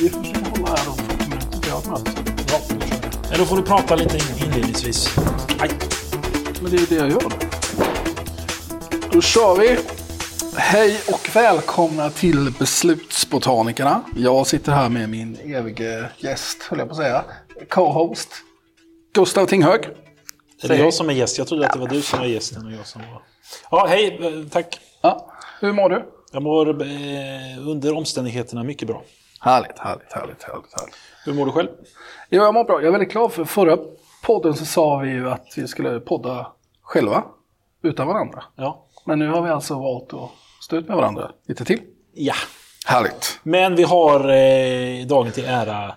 vi får försöka hålla här om 40 minuter. Vi har ett möte. Ja, då får du prata lite in- inledningsvis. Nej, men det är det jag gör. Då kör vi. Hej och välkomna till Beslutsbotanikerna. Jag sitter här med min evige gäst, höll jag på att säga. Co-host. Gustav Tinghög. Är det jag som är gäst? Jag trodde att det var du som var gästen och jag som var... Ja, hej, eh, tack. Ja, hur mår du? Jag mår eh, under omständigheterna mycket bra. Härligt, härligt, härligt, härligt. härligt. Hur mår du själv? Jo, jag mår bra. Jag är väldigt glad för förra podden så sa vi ju att vi skulle podda själva, utan varandra. Ja. Men nu har vi alltså valt att stå ut med varandra lite till. Ja. Härligt. Men vi har eh, dagen till ära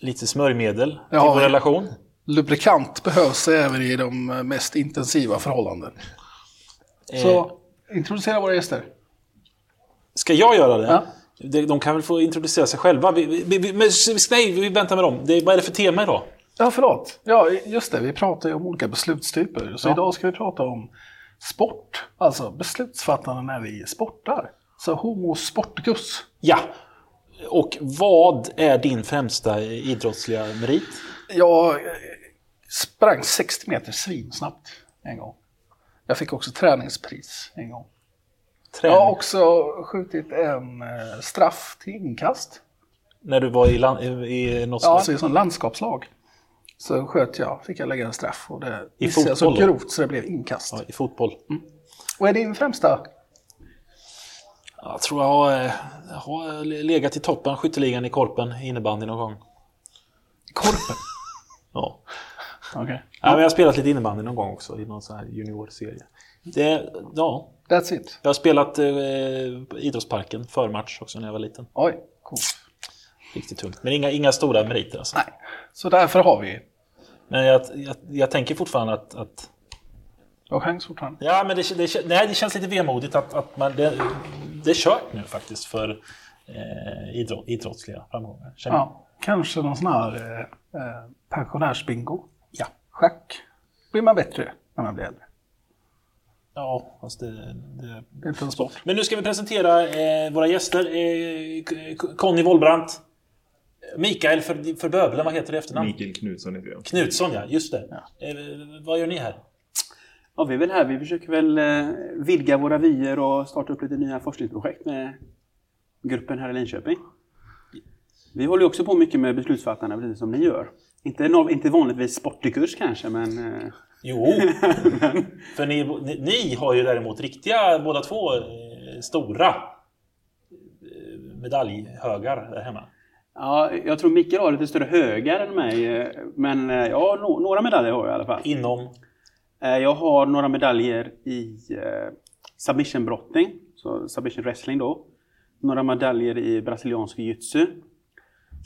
lite smörjmedel till Ja. vår relation. Lubrikant behövs även i de mest intensiva förhållanden. Eh, Så introducera våra gäster. Ska jag göra det? Ja. De, kan väl få introducera sig själva. Vi, vi, vi, men, nej, vi väntar med dem. Det, vad är det för tema idag? Ja, förlåt. Ja, just det. Vi pratar ju om olika beslutstyper. Så Ja. idag ska vi prata om sport. Alltså beslutsfattande när vi sportar. Så homo sporticus. Ja. Och vad är din främsta idrottsliga merit? Jag eh, sprang 60 meter svinsnabbt en gång. Jag fick också träningspris en gång. Jag Träning. har också skjutit en eh, straff till inkast. När du var i, land, i, i något Ja, alltså i sån landskapslag. Så sköt jag, fick jag lägga en straff och det I missade jag så fotboll då? grovt så det blev inkast. ja, i fotboll. Vad är din främsta? Jag tror jag har, eh, jag har legat i toppen skytteligan i Korpen innebandy någon gång. Korpen. Ja. Okej. Ja, men jag har spelat lite innebandy någon gång också i någon sån här juniorserie. Det, ja, That's it. jag har spelat eh, Idrottsparken förmatch också när jag var liten. Oj, coolt. Riktigt tungt. Men inga, inga stora meriter alltså. Nej, så därför har vi Men jag, jag, jag tänker fortfarande att, att Jag chans fortfarande. Ja, men det, det, nej, det känns lite vemodigt att, att man, det, det är kört nu faktiskt för eh, idrott, idrottsliga framgångar. Känner jag. Ja, kanske någon sån här eh, eh, pensionärsbingo. Ja. Schack. Blir man bättre när man blir äldre. Ja, fast det, det... Det är inte en sport. Men nu ska vi presentera eh, våra gäster. Eh, Conny Wollbrandt. Mikael för, för Bövelen, vad heter det efternamn? Mikael Knutsson heter jag. Knutsson, ja. Just det. Eh, vad gör ni här? Ja, vi är väl här. Vi försöker väl eh, vidga våra vyer och starta upp lite nya forskningsprojekt med gruppen här i Linköping. Vi håller också på mycket med beslutsfattande, precis som ni gör. Inte, inte vanligtvis sportikurs kanske, men... Jo, för ni, ni, ni har ju däremot riktiga, båda två, eh, stora eh, medaljhögar där hemma. ja, jag tror Mikael har lite större högar än mig, eh, men eh, ja, no, några medaljer har jag i alla fall. Inom Jag har några medaljer i eh, submission-brottning, så submission wrestling då. Några medaljer i brasiliansk jiu-jitsu.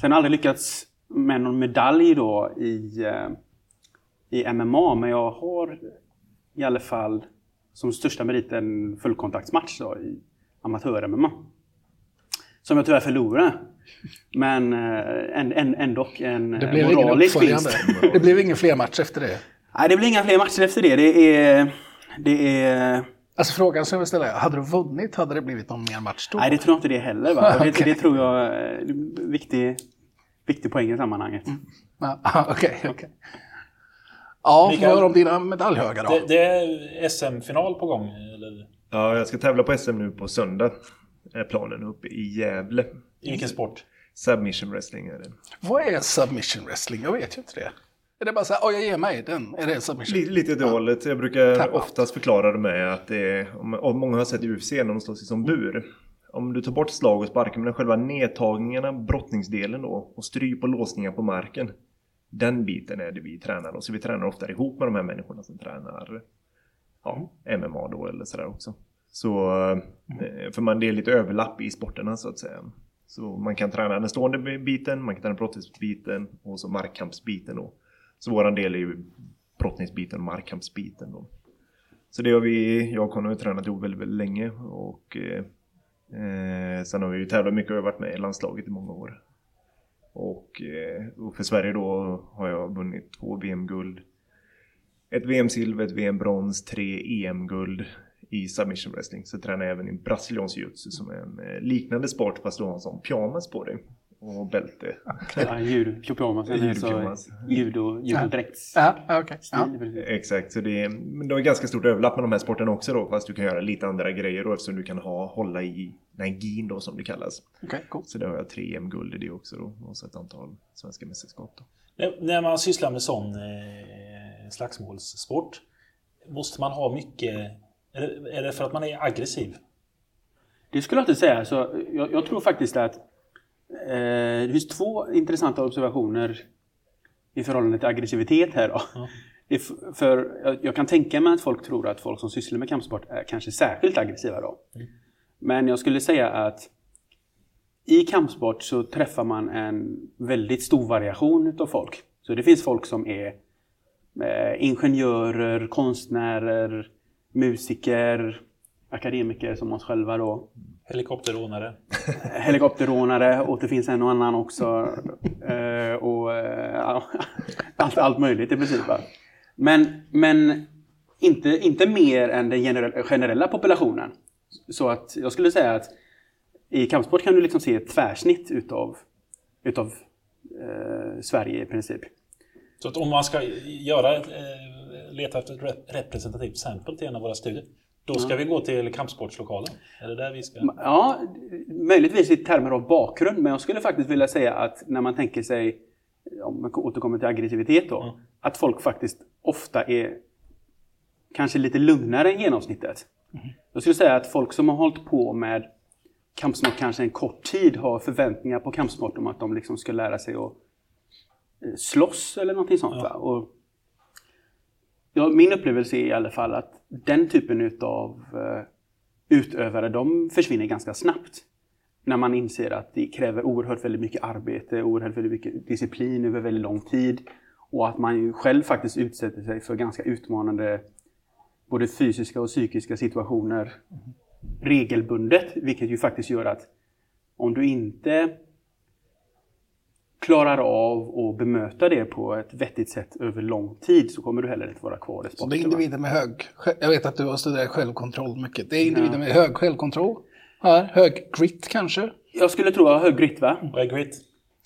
Sen har jag aldrig lyckats med någon medalj då i, eh, i MMA, men jag har i alla fall som största meriten fullkontaktsmatch då i amatör-MMA. Som jag tyvärr förlorade. Men eh, en, en, ändå en Det eh, blev moralisk vinst. Det blev ingen fler match efter det. Nej, det blir inga fler matcher efter det. Det är... Det är... Alltså frågan som jag vill ställa är, hade du vunnit hade det blivit någon mer match då? Nej, det tror jag inte det heller. Va? Och det, det tror jag är en viktig, viktig poäng i sammanhanget. Ja, Okej, okej. Ja, Mikael? gör om dina medaljhögar då? Det, det är SM-final på gång, eller? Ja, jag ska tävla på SM nu på söndag. Är planen uppe i Gävle. I vilken sport? Submission wrestling är det. Vad är submission wrestling? Jag vet ju inte det. Är det bara så här, "Oj, jag ger mig den? Är det submission? Lite, lite åt det hållet. Jag brukar Tap oftast förklara det med att det är, om, om många har sett i UFC när de slåss i som bur. Om du tar bort slag och sparkar men själva nedtagningarna, brottningsdelen då och stryp och låsningar på marken. Den biten är det vi tränar och så vi tränar ofta ihop med de här människorna som tränar ja, MMA då eller sådär också. Så, eh, för man, det är lite överlapp i sporterna så att säga. Så man kan träna den stående biten, man kan träna brottningsbiten och så markkampsbiten då. Så våran del är ju brottningsbiten och markkampsbiten då. Så det har vi, jag och Conny har tränat ihop väldigt, väldigt länge och eh, eh, sen har vi ju tävlat mycket och varit med i landslaget i många år. Och, eh, och för Sverige då har jag vunnit två VM-guld. Ett VM-silver, ett VM-brons, tre EM-guld i submission wrestling. Så jag tränar jag även i brasiliansk jiu som är en eh, liknande sport fast du har en sån pyjamas på dig. Och bälte. Ja, judo, pyjamas, eller så Judopyjamas. judo. Ja. Ja. Exakt, så det är, men det har ganska stort överlapp med de här sporterna också då. Fast du kan göra lite andra grejer då eftersom du kan ha, hålla i den här gin då som det kallas. Okej, cool. Så där har jag tre EM-guld i det också då. Och så ett antal svenska mästerskap då. När, man sysslar med sån eh, slagsmålssport, måste man ha mycket... Är det, är det för att man är aggressiv? Det skulle jag inte säga. Så jag, jag tror faktiskt att det finns två intressanta observationer i förhållande till aggressivitet här. Då. Ja. För jag, kan tänka mig att folk tror att folk som sysslar med kampsport är kanske särskilt aggressiva. Då. Men jag skulle säga att i kampsport så träffar man en väldigt stor variation utav folk. Så det finns folk som är eh, ingenjörer, konstnärer, musiker, akademiker som oss själva då. Helikopterrånare? Helikopterrånare och det finns en och annan också. Eh, och eh, allt, allt möjligt i princip. Men, men inte, inte mer än den generella, populationen. Så att jag skulle säga att i kampsport kan du liksom se ett tvärsnitt utav, utav eh, Sverige i princip. Så att om man ska göra, eh, leta efter ett rep- representativt sample till en av våra studier, då ska vi gå till kampsportslokalen? Är det där vi ska? Ja, möjligtvis i termer av bakgrund, men jag skulle faktiskt vilja säga att när man tänker sig, om man återkommer till aggressivitet då, Mm. att folk faktiskt ofta är kanske lite lugnare än genomsnittet. Jag skulle säga att folk som har hållit på med kampsport kanske en kort tid har förväntningar på kampsport om att de liksom ska lära sig att eh, slåss eller någonting sånt. Va? Och Ja, min upplevelse är i alla fall att den typen utav eh, utövare, de försvinner ganska snabbt. När man inser att det kräver oerhört väldigt mycket arbete, oerhört väldigt mycket disciplin över väldigt lång tid. Och att man ju själv faktiskt utsätter sig för ganska utmanande både fysiska och psykiska situationer regelbundet. Vilket ju faktiskt gör att om du inte klarar av att bemöta det på ett vettigt sätt över lång tid så kommer du heller inte vara kvar i Så sporten. det är individer med hög... Jag vet att du har studerat självkontroll mycket. Det är individer med hög självkontroll. Här, hög grit kanske. Jag skulle tro att hög grit va? Vad är grit?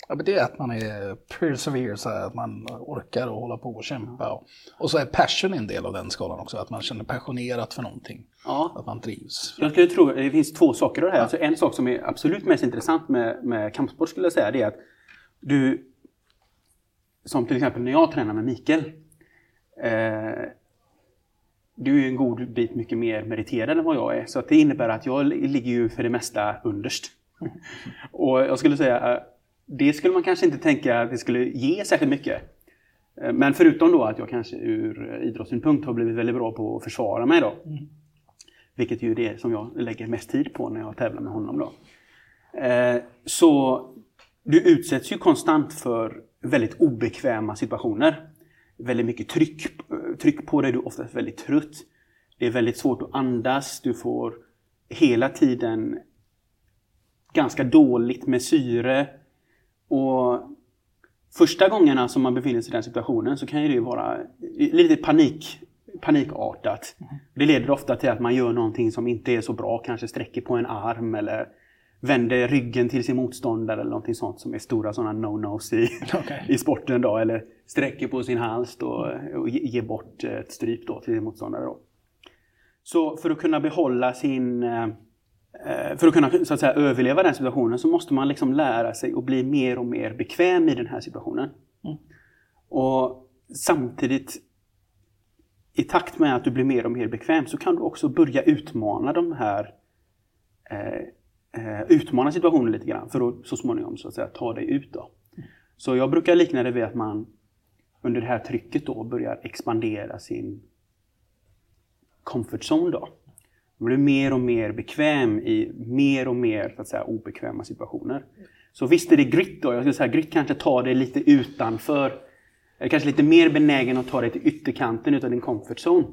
Ja, men det är att man är persevere, så här, att man orkar och hålla på och kämpa. Och, och så är passion en del av den skalan också, att man känner passionerat för någonting. Ja. Att man drivs. Jag skulle tro det finns två saker av det här. Alltså en sak som är absolut mest intressant med, med kampsport skulle jag säga det är att du, som till exempel när jag tränar med Mikael, eh, du är en god bit mycket mer meriterad än vad jag är. Så att det innebär att jag li- ligger ju för det mesta underst. Och jag skulle säga, eh, det skulle man kanske inte tänka att det skulle ge särskilt mycket. Eh, Men förutom då att jag kanske ur eh, idrottssynpunkt har blivit väldigt bra på att försvara mig då. Vilket ju är det som jag lägger mest tid på när jag tävlar med honom. Då. Eh, så du utsätts ju konstant för väldigt obekväma situationer. Väldigt mycket tryck, tryck på dig, du är oftast väldigt trött. Det är väldigt svårt att andas, du får hela tiden ganska dåligt med syre. Och första gångerna som man befinner sig i den situationen så kan ju det vara lite panik, panikartat. Det leder ofta till att man gör någonting som inte är så bra, kanske sträcker på en arm eller vänder ryggen till sin motståndare eller någonting sånt som är stora sådana no-nos i, Okej. i sporten då. Eller sträcker på sin hals då, och ge- ger bort ett stryp då till sin motståndare. Då. Så för att kunna behålla sin... eh, För att kunna så att säga, överleva den situationen så måste man liksom lära sig att bli mer och mer bekväm i den här situationen. Och samtidigt i takt med att du blir mer och mer bekväm så kan du också börja utmana de här eh, eh, utmana situationen lite grann för att så småningom så att säga, ta dig ut. Då. Så jag brukar likna det vid att man under det här trycket då börjar expandera sin comfort zone. Då. Man blir mer och mer bekväm i mer och mer så att säga, obekväma situationer. Så visst är det grit då. Jag skulle säga grit kanske tar dig lite utanför. Eller kanske lite mer benägen att ta dig till ytterkanten utav din comfort zone.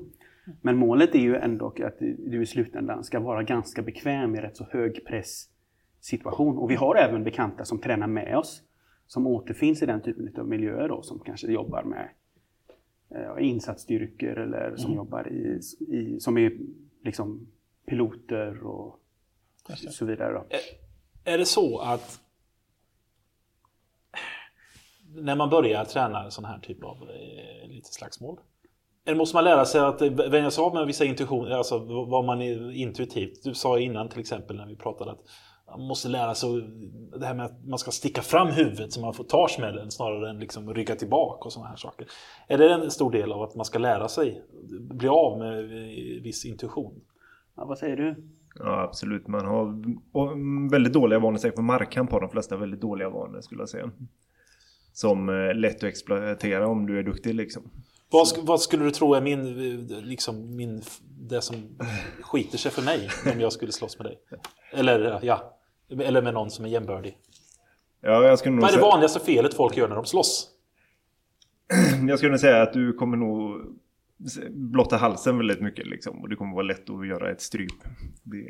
Men målet är ju ändå att du i slutändan ska vara ganska bekväm i rätt så hög press situation. Och vi har även bekanta som tränar med oss. Som återfinns i den typen av miljöer då, som kanske jobbar med eh, insatsstyrkor eller som jobbar i, i, som är liksom piloter och så vidare. Då. Är det så att när man börjar träna sån här typ av eh, lite slagsmål. Eller måste man lära sig att eh, vänja sig av med vissa intuitioner, alltså vad man är intuitivt. Du sa innan till exempel när vi pratade att man måste lära sig det här med att man ska sticka fram huvudet så man får ta smällen snarare än liksom rygga tillbaka och sådana här saker. Är det en stor del av att man ska lära sig bli av med eh, viss intuition? Ja, vad säger du? Ja, absolut. Man har väldigt dåliga vanor. Säkert på markkamp har de flesta väldigt dåliga vanor skulle jag säga. Som är lätt att exploatera om du är duktig liksom. Vad, sk- vad skulle du tro är min, liksom min, det som skiter sig för mig om jag skulle slåss med dig? Eller ja, eller med någon som är jämbördig. Ja, jag skulle nog Vad är det vanligaste felet folk gör när de slåss? jag skulle nog säga att du kommer nog blotta halsen väldigt mycket liksom. Och det kommer vara lätt att göra ett stryp. Det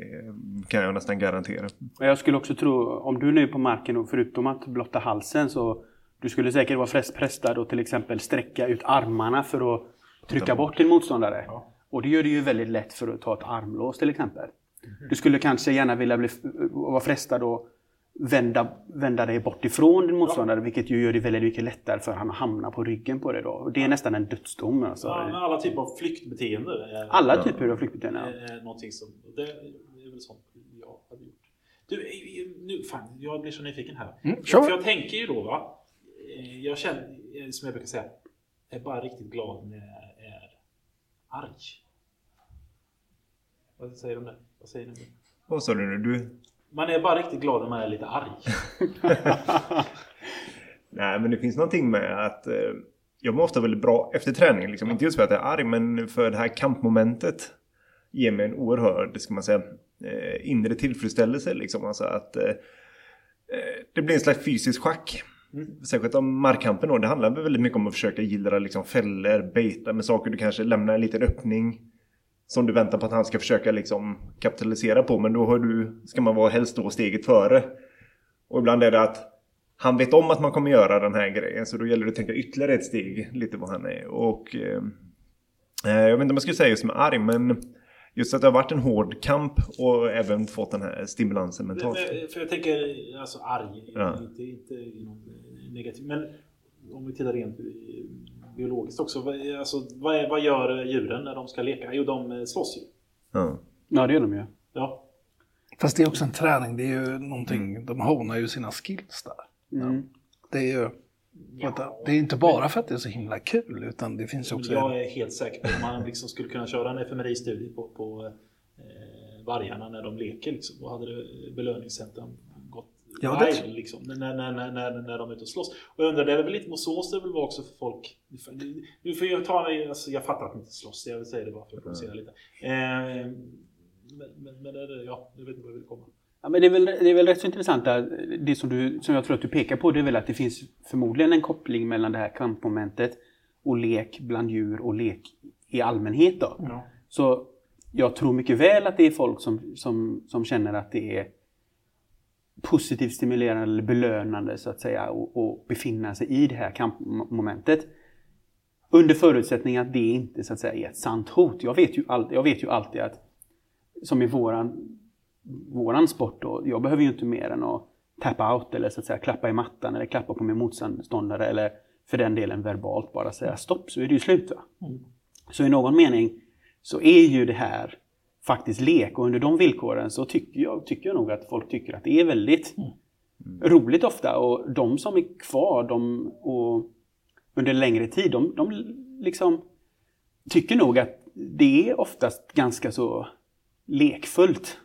kan jag nästan garantera. Jag skulle också tro, om du nu är på marken och förutom att blotta halsen så du skulle säkert vara frest- frestad att till exempel sträcka ut armarna för att trycka bort din motståndare. Och det gör det ju väldigt lätt för att ta ett armlås till exempel. Du skulle kanske gärna vilja bli, vara frestad att vända, vända dig bort ifrån din motståndare vilket ju gör det väldigt mycket lättare för han att hamna på ryggen på dig då. Och det är nästan en dödsdom. Alltså. Ja, men alla typer av flyktbeteende är, Alla typer av flyktbeteenden. ja. är någonting som... Det är väl sånt jag hade gjort. Du, nu, fan, jag blir så nyfiken här. Mm, kör. För jag tänker ju då, va. Eh, Jag känner, eh, som jag brukar säga, jag är bara riktigt glad när jag är arg. Vad säger du om det? Vad säger du om det? Vad sa du nu? Du... Man är bara riktigt glad när man är lite arg. Nej, men det finns någonting med att eh, jag mår ofta väldigt bra efter träning. Liksom. Inte just för att jag är arg, men för det här kampmomentet ger mig en oerhörd, ska man säga, eh, inre tillfredsställelse. Liksom. Alltså att eh, eh, det blir en slags fysisk schack. Särskilt om markkampen då. Det handlar väldigt mycket om att försöka gillra liksom fällor, beta med saker du kanske lämnar en liten öppning. Som du väntar på att han ska försöka liksom kapitalisera på. Men då har du, ska man vara helst då steget före. Och ibland är det att han vet om att man kommer göra den här grejen. Så då gäller det att tänka ytterligare ett steg. Lite vad han är. Och eh, eh, jag vet inte om jag skulle säga just med arg. Men just att det har varit en hård kamp. Och även fått den här stimulansen mentalt. Men- För jag tänker, alltså arg, Ja. inte, inte i någon negativ. Men om vi tittar rent eh, biologiskt också. vad- Alltså, vad, är, vad gör djuren när de ska leka? Jo, de eh, slåss ju. Ja. Ja, det gör de ju. Ja. Fast det är också en träning, det är ju någonting, de honar ju sina skills där. Mm. Det är ju, vänta, det är inte bara för att det är så himla kul, utan det finns också... Jag är helt säker på att man liksom skulle kunna köra en fMRI-studie på, på eh, vargarna när de leker. Liksom. Då hade det belöningscentrum gått Ja, det wild, tror- liksom, när, när, när, när, när de är ute och slåss. Och jag undrar, det är väl lite, så måste det väl vara också för folk. Nu får jag ta mig, alltså, jag fattar att de inte slåss, jag vill säga det bara för att provocera lite. Eh, men, men, men det, är det- ja, jag vet inte vad jag vill komma. Ja, men det, är väl, det är väl rätt så intressant där, det som, du, som jag tror att du pekar på, det är väl att det finns förmodligen en koppling mellan det här kampmomentet och lek bland djur och lek i allmänhet. Då. Ja. Så jag tror mycket väl att det är folk som, som, som känner att det är positivt stimulerande eller belönande så att säga och, och befinna sig i det här kampmomentet. Under förutsättning att det inte så att säga är ett sant hot. Jag vet ju, all, jag vet ju alltid att som i våran, våran sport då, jag behöver ju inte mer än att tappa out eller så att säga klappa i mattan eller klappa på min motståndare eller för den delen verbalt bara säga stopp så är det ju slut. Va? Så i någon mening så är ju det här faktiskt lek och under de villkoren så tycker jag, tycker jag nog att folk tycker att det är väldigt roligt ofta och de som är kvar de, och under längre tid de, de liksom tycker nog att det är oftast ganska så lekfullt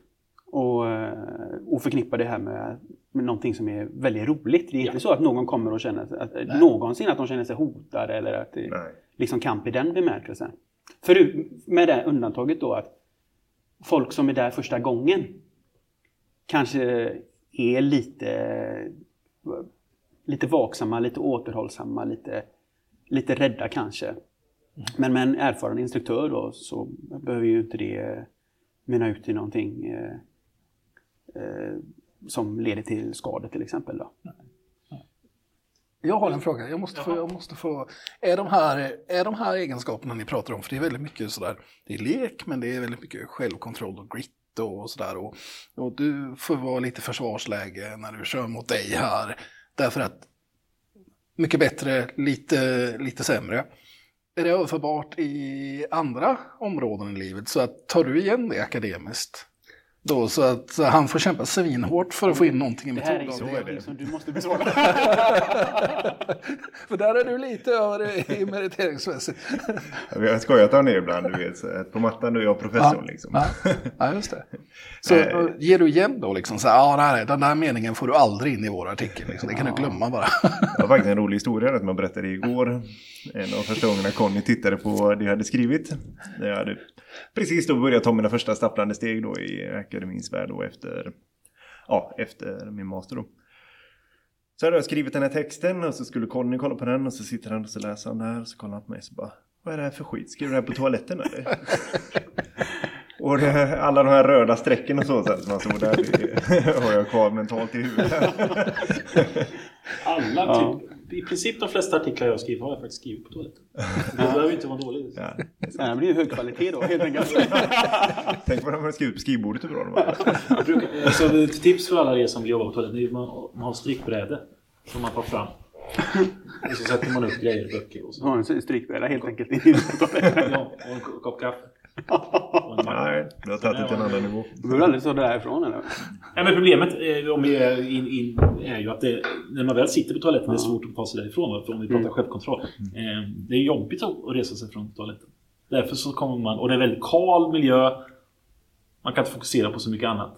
och, eh, och förknippa det här med, med någonting som är väldigt roligt. Det är inte så att någon kommer och känner att, att någonsin att de känner sig hotade eller att det Nej. liksom kamp i den bemärkelsen. För, med det undantaget då att folk som är där första gången kanske är lite, lite vaksamma, lite återhållsamma, lite, lite rädda kanske. Men med en erfaren instruktör då så behöver ju inte det mynna ut i någonting eh, som leder till skador till exempel. Då. Jag har en fråga. Jag måste, få, jag måste få... Är de, här, är de här egenskaperna ni pratar om, för det är väldigt mycket sådär, det är lek, men det är väldigt mycket självkontroll och grit och sådär. Och, och du får vara lite försvarsläge när du kör mot dig här. Därför att mycket bättre, lite, lite sämre. Är det överförbart i andra områden i livet? Så att tar du igen det akademiskt? Då, så att han får kämpa svinhårt för att få in någonting i Det här är ingenting som du måste besvara. För där är du lite över i meriteringsmässigt. Vi har skojat om det ibland, du vet. Så att på mattan då är jag professorn liksom. Ja, ja, just det. Så ger du igen då liksom så här, ja, det här, den där meningen får du aldrig in i vår artikel. Liksom. Det kan du glömma bara. Det var faktiskt en rolig historia som jag berättade igår. En av första gångerna Conny tittade på det jag hade skrivit. Jag hade precis då börjat ta mina första stapplande steg då i akademins värld då efter, ja, efter min master då. Så hade jag skrivit den här texten och så skulle Conny kolla på den och så sitter han och så läser han där och så kollar han på mig och så bara Vad är det här för skit? Skriver du det här på toaletten eller? Och det, alla de här röda strecken och så, så som man såg där det har jag kvar mentalt i huvudet. Alla, Ja. I princip de flesta artiklar jag skriver har jag faktiskt skrivit på toaletten. Det behöver inte vara dåligt. Ja. Det här blir ju hög kvalitet då helt enkelt. Tänk vad de har skrivit på skrivbordet hur bra brukar- Så ett tips för alla er som vill jobba på toaletten är att man, man har strykbräde som man tar fram. Och så sätter man upp grejer, böcker och så. Har en strykbräda helt enkelt. i. Ja, och en kopp kaffe. Och. Nej, du har tagit det till en annan nivå. Du behöver aldrig ta det därifrån eller? Nej, men problemet eh, om vi är, in, in, är ju att det, när man väl sitter på toaletten det är svårt att ta sig därifrån. För om vi pratar självkontroll. Eh, det är jobbigt att resa sig från toaletten. Därför så kommer man, och det är väldigt kal miljö. Man kan inte fokusera på så mycket annat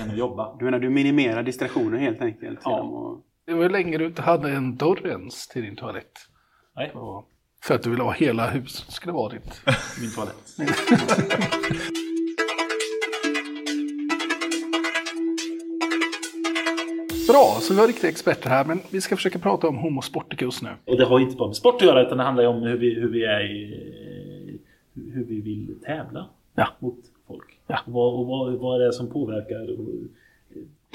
än att jobba. Du menar du minimerar distraktioner helt enkelt? Ja. att- Det var länge du inte hade en dörr ens till din toalett. Nej, Och för att du vill ha hela huset skulle vara ditt. min toalett. Bra, så vi har riktiga experter här, men vi ska försöka prata om Homo sporticus nu. Och det har ju inte bara med sport att göra utan det handlar ju om hur vi, hur vi är hur vi vill tävla Ja. mot folk. Ja. Vad, och vad, vad är det som påverkar? Och,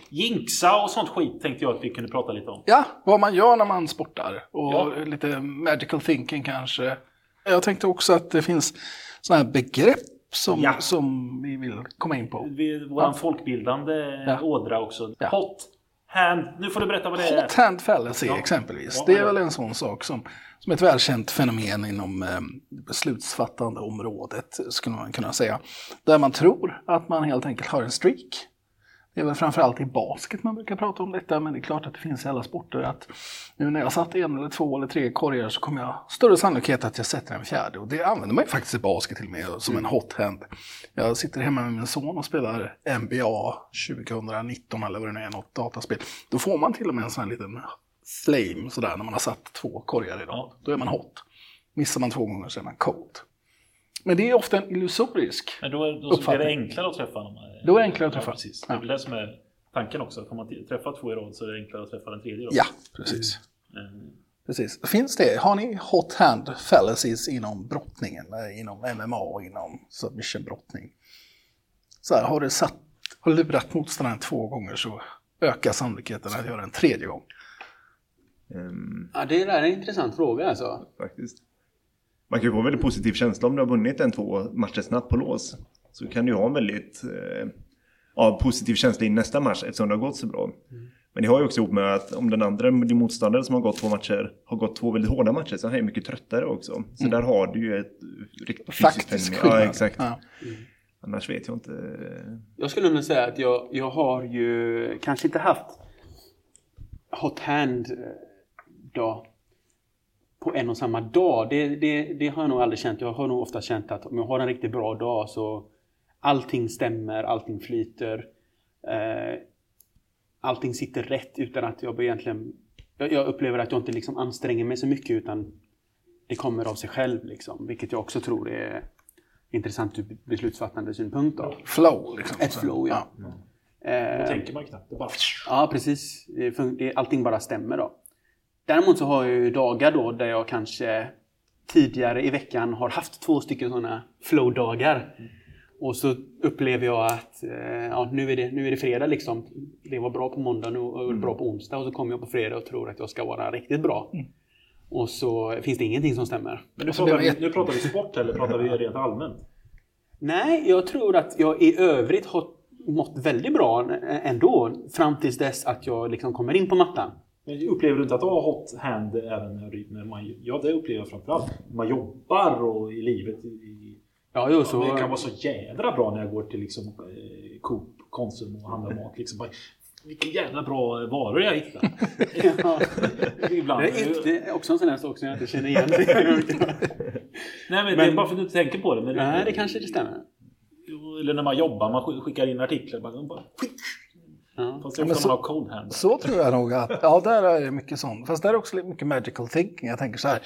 jinxa och sånt skit tänkte jag att vi kunde prata lite om. Ja, vad man gör när man sportar och Ja. lite magical thinking kanske. Jag tänkte också att det finns sådana här begrepp som, Ja. som vi vill komma in på. Vi, våran folkbildande Ja. ådra också. Ja. Hot hand. Nu får du berätta vad det är. Hot hand fallacy Ja. exempelvis. Ja, det är ja. väl en sån sak som, som ett välkänt fenomen inom eh, beslutsfattande området, skulle man kunna säga. Där man tror att man helt enkelt har en streak. Det är väl framförallt i basket man brukar prata om detta, men det är klart att det finns i alla sporter att nu när jag satt en eller två eller tre korgar så kommer jag större sannolikhet att jag sätter en fjärde. Och det använder man ju faktiskt i basket till och med som en hot hand. Jag sitter hemma med min son och spelar NBA 2019 eller vad det nu är, något dataspel. Då får man till och med en sån här liten flame sådär när man har satt två korgar i rad. Då är man hot. Missar man två gånger så är man cold. Men det är ofta en illusorisk Men då, då blir det enklare att träffa dem. Då är det enklare att träffa. Ja, precis. Det är det som är tanken också. Att om man träffar två i rad så är det enklare att träffa den tredje i rad. Ja, precis. Eh, Precis. Finns det, har ni hot hand fallacies inom brottningen, eh, inom MMA och inom submission-brottning? Så här, har du satt, har lurat motståndaren två gånger så ökar sannolikheten att göra en tredje gång. Ehm, Ja, det där är en intressant fråga alltså. faktiskt. Man kan ju få en väldigt positiv känsla om du har vunnit en två matcher snabbt på lås. Så kan du ha en väldigt eh, ja, positiv känsla i nästa match eftersom det har gått så bra. Men det har ju också ihop med att om den andra, din motståndare som har gått två matcher, har gått två väldigt hårda matcher så är han ju mycket tröttare också. Så där har du ju ett riktigt fysiskt. Ja, exakt. Ja. Annars vet jag inte. Jag skulle nog säga att jag, jag har ju kanske inte haft hot hand eh, dag på en och samma dag. Det, det, det har jag nog aldrig känt. Jag har nog ofta känt att om jag har en riktigt bra dag så allting stämmer, allting flyter. Eh, allting sitter rätt utan att jag egentligen... Jag, jag upplever att jag inte liksom anstränger mig så mycket utan det kommer av sig själv. Liksom, vilket jag också tror är intressant ur beslutsfattande synpunkt. Då. Flow liksom. Ett flow, ja. Då Eh, tänker man knappt. Det bara... Ja, precis. Allting bara stämmer då. Däremot så har jag ju dagar då där jag kanske tidigare i veckan har haft två stycken sådana flow-dagar. Och så upplever jag att eh, ja, nu, är det, nu är det fredag liksom. Det var bra på måndag nu och bra på onsdag och så kommer jag på fredag och tror att jag ska vara riktigt bra. Och så finns det ingenting som stämmer. Men nu så pratar, vi, nu pratar vi sport eller pratar vi rent allmänt? Nej, jag tror att jag i övrigt har mått väldigt bra ändå. Fram tills dess att jag liksom kommer in på mattan. Men upplever du inte att du har hot hand även när man... Ja, det upplever jag framförallt. Man jobbar och i livet. I, Ja, jo, så... Men det kan vara så jädra bra när jag går till liksom, eh, Coop, Konsum och handlar mat. Liksom bara, vilka jävla bra varor jag hittar. Ja. Ibland. Det är inte, också en sån här sak som jag inte känner igen. Nej, men, det är Men- bara för att du inte tänker på det. Men Nej, det kanske det stämmer. Eller när man jobbar, man sk- skickar in artiklar. Bara, bara, Ja. fast ofta så- har cold hand. Så tror jag nog att, ja där är det mycket sånt. Fast där är också lite mycket magical thinking. Jag tänker så här,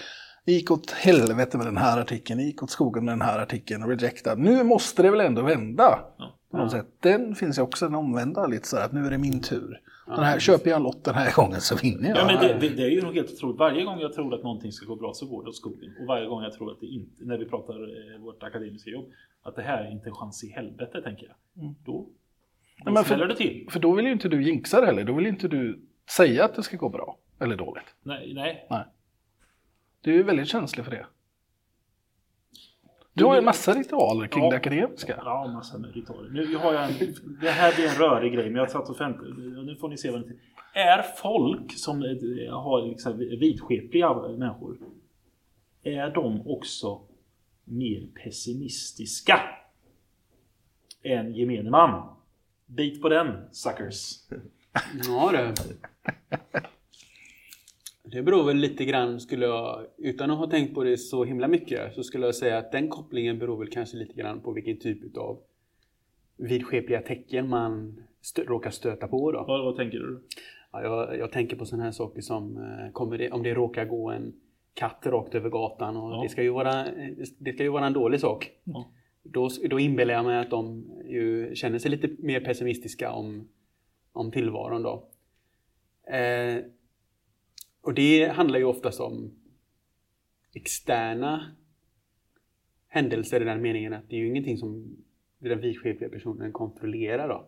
det gick åt helvete med den här artikeln, det gick åt skogen med den här artikeln, rejectad. Nu måste det väl ändå vända. Ja. På något sätt. Den finns ju också den omvända lite så här att nu är det min tur. Den här, köper jag en lott den här gången så vinner jag. Ja, men det, det, det är ju nog helt otroligt. Varje gång jag tror att någonting ska gå bra så går det åt skogen. Och varje gång jag tror att det inte, när vi pratar eh, vårt akademiska jobb, att det här är inte en chans i helvete, tänker jag. Då, då Nej, smäller det till. För då vill ju inte du jinxa det heller. Då vill inte du säga att det ska gå bra eller dåligt. Nej, nej. Nej. Du är ju väldigt känslig för det. Du har ju en massa ritualer kring Ja. det akademiska. Ja, massa med ritualer. Nu har jag en, det här blir en rörig grej, men jag satt och väntade. Nu får ni se vad det är. Är folk som eh, har liksom vidskepliga människor, är de också mer pessimistiska än gemene man? Bit på den, suckers. Ja det. Det beror väl lite grann, skulle jag, utan att ha tänkt på det så himla mycket, så skulle jag säga att den kopplingen beror väl kanske lite grann på vilken typ av vidskepliga tecken man stö- råkar stöta på. Då. Vad, vad tänker du? Ja, jag, jag tänker på sådana här saker som eh, kommer det, om det råkar gå en katt rakt över gatan och Ja. det, ska ju vara, det ska ju vara en dålig sak. Ja. Då, då inbillar jag mig att de ju känner sig lite mer pessimistiska om, om tillvaron. Då. Eh, och det handlar ju oftast om externa händelser i den meningen att det är ju ingenting som den vidskepliga personen kontrollerar. Då.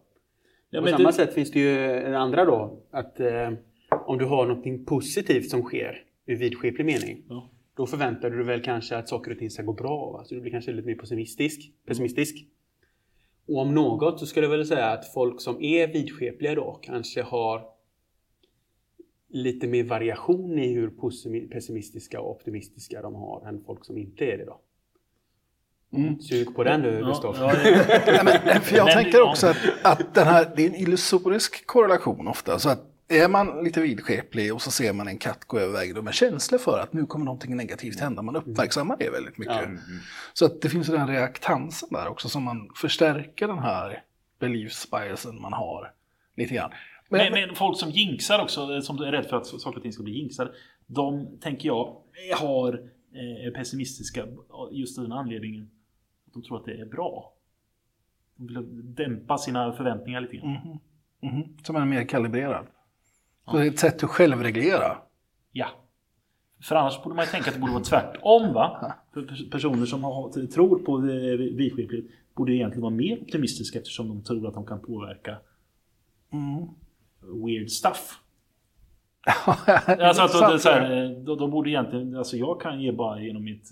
Ja, På samma du- sätt finns det ju det andra då, att eh, om du har något positivt som sker i vidskeplig mening, Ja. Då förväntar du dig väl kanske att saker och ting ska gå bra. Va? Så du blir kanske lite mer pessimistisk. pessimistisk. Och om något så skulle jag väl säga att folk som är vidskepliga då kanske har lite mer variation i hur pessimistiska och optimistiska de har än folk som inte är det då. Sug på den du Ja, Gustav. ja, det- Nej, men, för jag tänker ja. också att, att den här, det är en illusorisk korrelation ofta. Så att är man lite vidskeplig och så ser man en katt gå över vägen, är man känslig för att nu kommer någonting negativt hända. Man uppmärksammar det väldigt mycket. Ja. Så att det finns den reaktansen där också som man förstärker den här beliefs biasen man har lite grann. Men, Men, men folk som jinxar också, eh, som är rädda för att saker och ting ska bli jinxade. De, tänker jag, har eh, är pessimistiska just av den anledningen. att De tror att det är bra. De vill dämpa sina förväntningar lite grann. Mhm, som är mer kalibrerad. Så det är ett sätt att självreglera. Ja. För annars borde man ju tänka att det borde vara tvärtom va? För pers- personer som har, tror på vidskeplighet borde egentligen vara mer optimistiska eftersom de tror att de kan påverka weird stuff. Alltså att de, så här, de borde egentligen, alltså jag kan ge bara genom mitt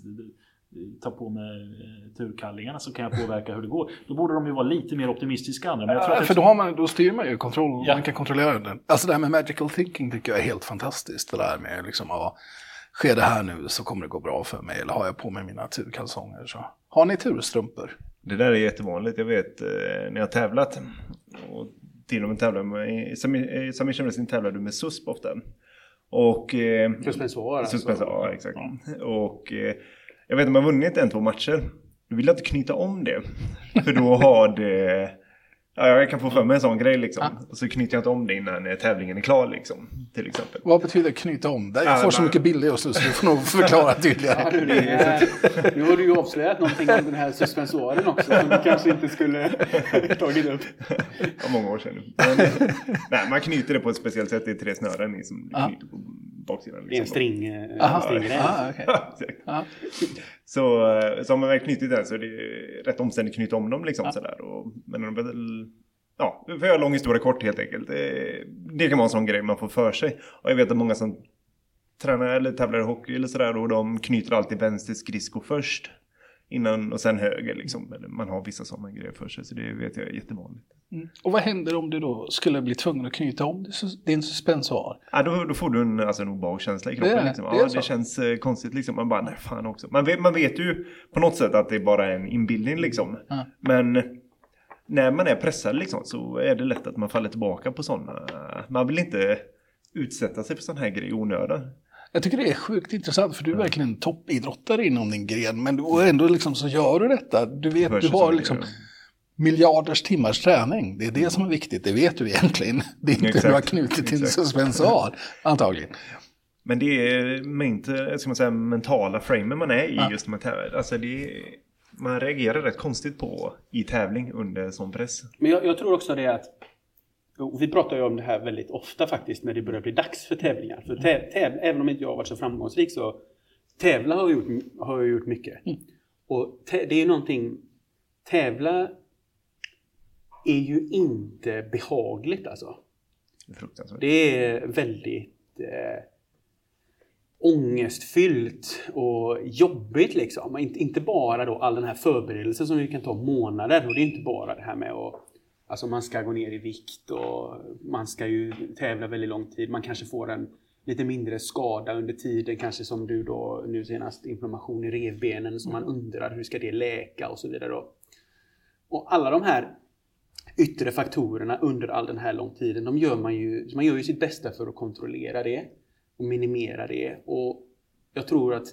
ta på mig eh, turkallingarna så kan jag påverka hur det går. Då borde de ju vara lite mer optimistiska andra. Men jag tror Ja, att för då, har man, då styr man ju kontroll, Ja. man kan kontrollera den. Alltså det här med magical thinking tycker jag är helt fantastiskt. Det där med liksom, ja, sker det här nu så kommer det gå bra för mig. Eller har jag på mig mina turkalsonger så. Har ni turstrumpor? Det där är jättevanligt. Jag vet eh, när jag har tävlat. Och till och med tävlar med, i submission wrestling tävlar du med susp ofta. Och... Eh, Suspensoar alltså. Suspensor, ja exakt. Och eh, jag vet om har vunnit en, två matcher. Då vill jag inte knyta om det. För då har det... Ja, jag kan få för mig en sån grej liksom. Och så knyter jag inte om det innan eh, tävlingen är klar liksom. Till exempel. Vad betyder knyta om det? Jag Ja, får så mycket bilder just nu så du får nog förklara Ja, tydligare. du, det är, nu har du ju avslöjat någonting om den här suspensoaren också som du kanske inte skulle tagit upp. Det var många år sedan. Men, nej, man knyter det på ett speciellt sätt. Det är tre snören i som du Ja. knyter på baksidan. Är en liksom. string, eh, Aha. en. Ah, okej. Exakt. Ja. Så, eh, så har man väl knutit den så är det rätt omständigt att knyta om dem liksom Ja. sådär. Och, men de är väl, ja, för att göra lång historia kort helt enkelt. Det, det kan vara en sån grej man får för sig. Och jag vet att många som tränar eller tävlar i hockey eller sådär och de knyter alltid vänster skridsko först. Innan och sen höger liksom. Eller man har vissa sådana grejer för sig så det vet jag är jättevanligt. Mm. Och vad händer om du då skulle bli tvungen att knyta om din suspensor? Ja, då, då får du en, alltså, en obehagskänsla i kroppen. Det liksom. det ja, så. det känns eh, konstigt liksom. Man bara, nej fan också. Man vet, man vet ju på något sätt att det är bara en inbildning liksom. Ja. Men när man är pressad liksom så är det lätt att man faller tillbaka på sådana. Man vill inte utsätta sig för sån här grej i onödan. Jag tycker det är sjukt intressant för du är verkligen en toppidrottare inom din gren. Men du, ändå liksom så gör du detta. Du vet, du har som- liksom miljarders timmars träning. Det är det som är viktigt, det vet du egentligen. Det är inte Exakt, du har knutit till exakt. suspensor, antagligen. Men det är inte, ska man säga, mentala framen man är i Ja. just när man tävlar. Alltså det är, man reagerar rätt konstigt på i tävling under sån press. Men jag, jag tror också det att och vi pratar ju om det här väldigt ofta faktiskt när det börjar bli dags för tävlingar. För täv, täv, även om inte jag har varit så framgångsrik så tävla har jag gjort, har jag gjort mycket. Och tä, det är någonting, tävla är ju inte behagligt alltså. Det är fruktansvärt. Det är väldigt eh, ångestfyllt och jobbigt liksom. Inte, inte bara då all den här förberedelsen som ju kan ta månader. Och det är inte bara det här med att Alltså man ska gå ner i vikt och man ska ju tävla väldigt lång tid. Man kanske får en lite mindre skada under tiden, kanske som du då nu senast inflammation i revbenen som man undrar hur ska det läka och så vidare. Då. Och alla de här yttre faktorerna under all den här lång tiden, de gör man ju, man gör ju sitt bästa för att kontrollera det och minimera det. Och jag tror att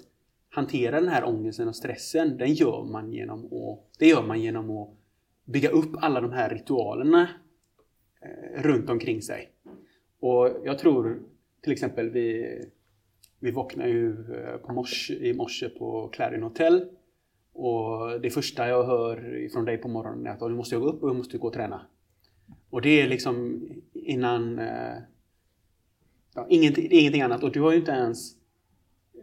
hantera den här ångesten och stressen, den gör man genom att, det gör man genom att bygga upp alla de här ritualerna eh, runt omkring sig. Och jag tror till exempel vi, vi vaknar ju eh, på morse, i morse på Clarion Hotel och det första jag hör från dig på morgonen är att "Ja, nu måste jag gå upp och jag måste gå och träna. Och det är liksom innan... Eh, ja, ingenting, ingenting annat. Och du har ju inte ens...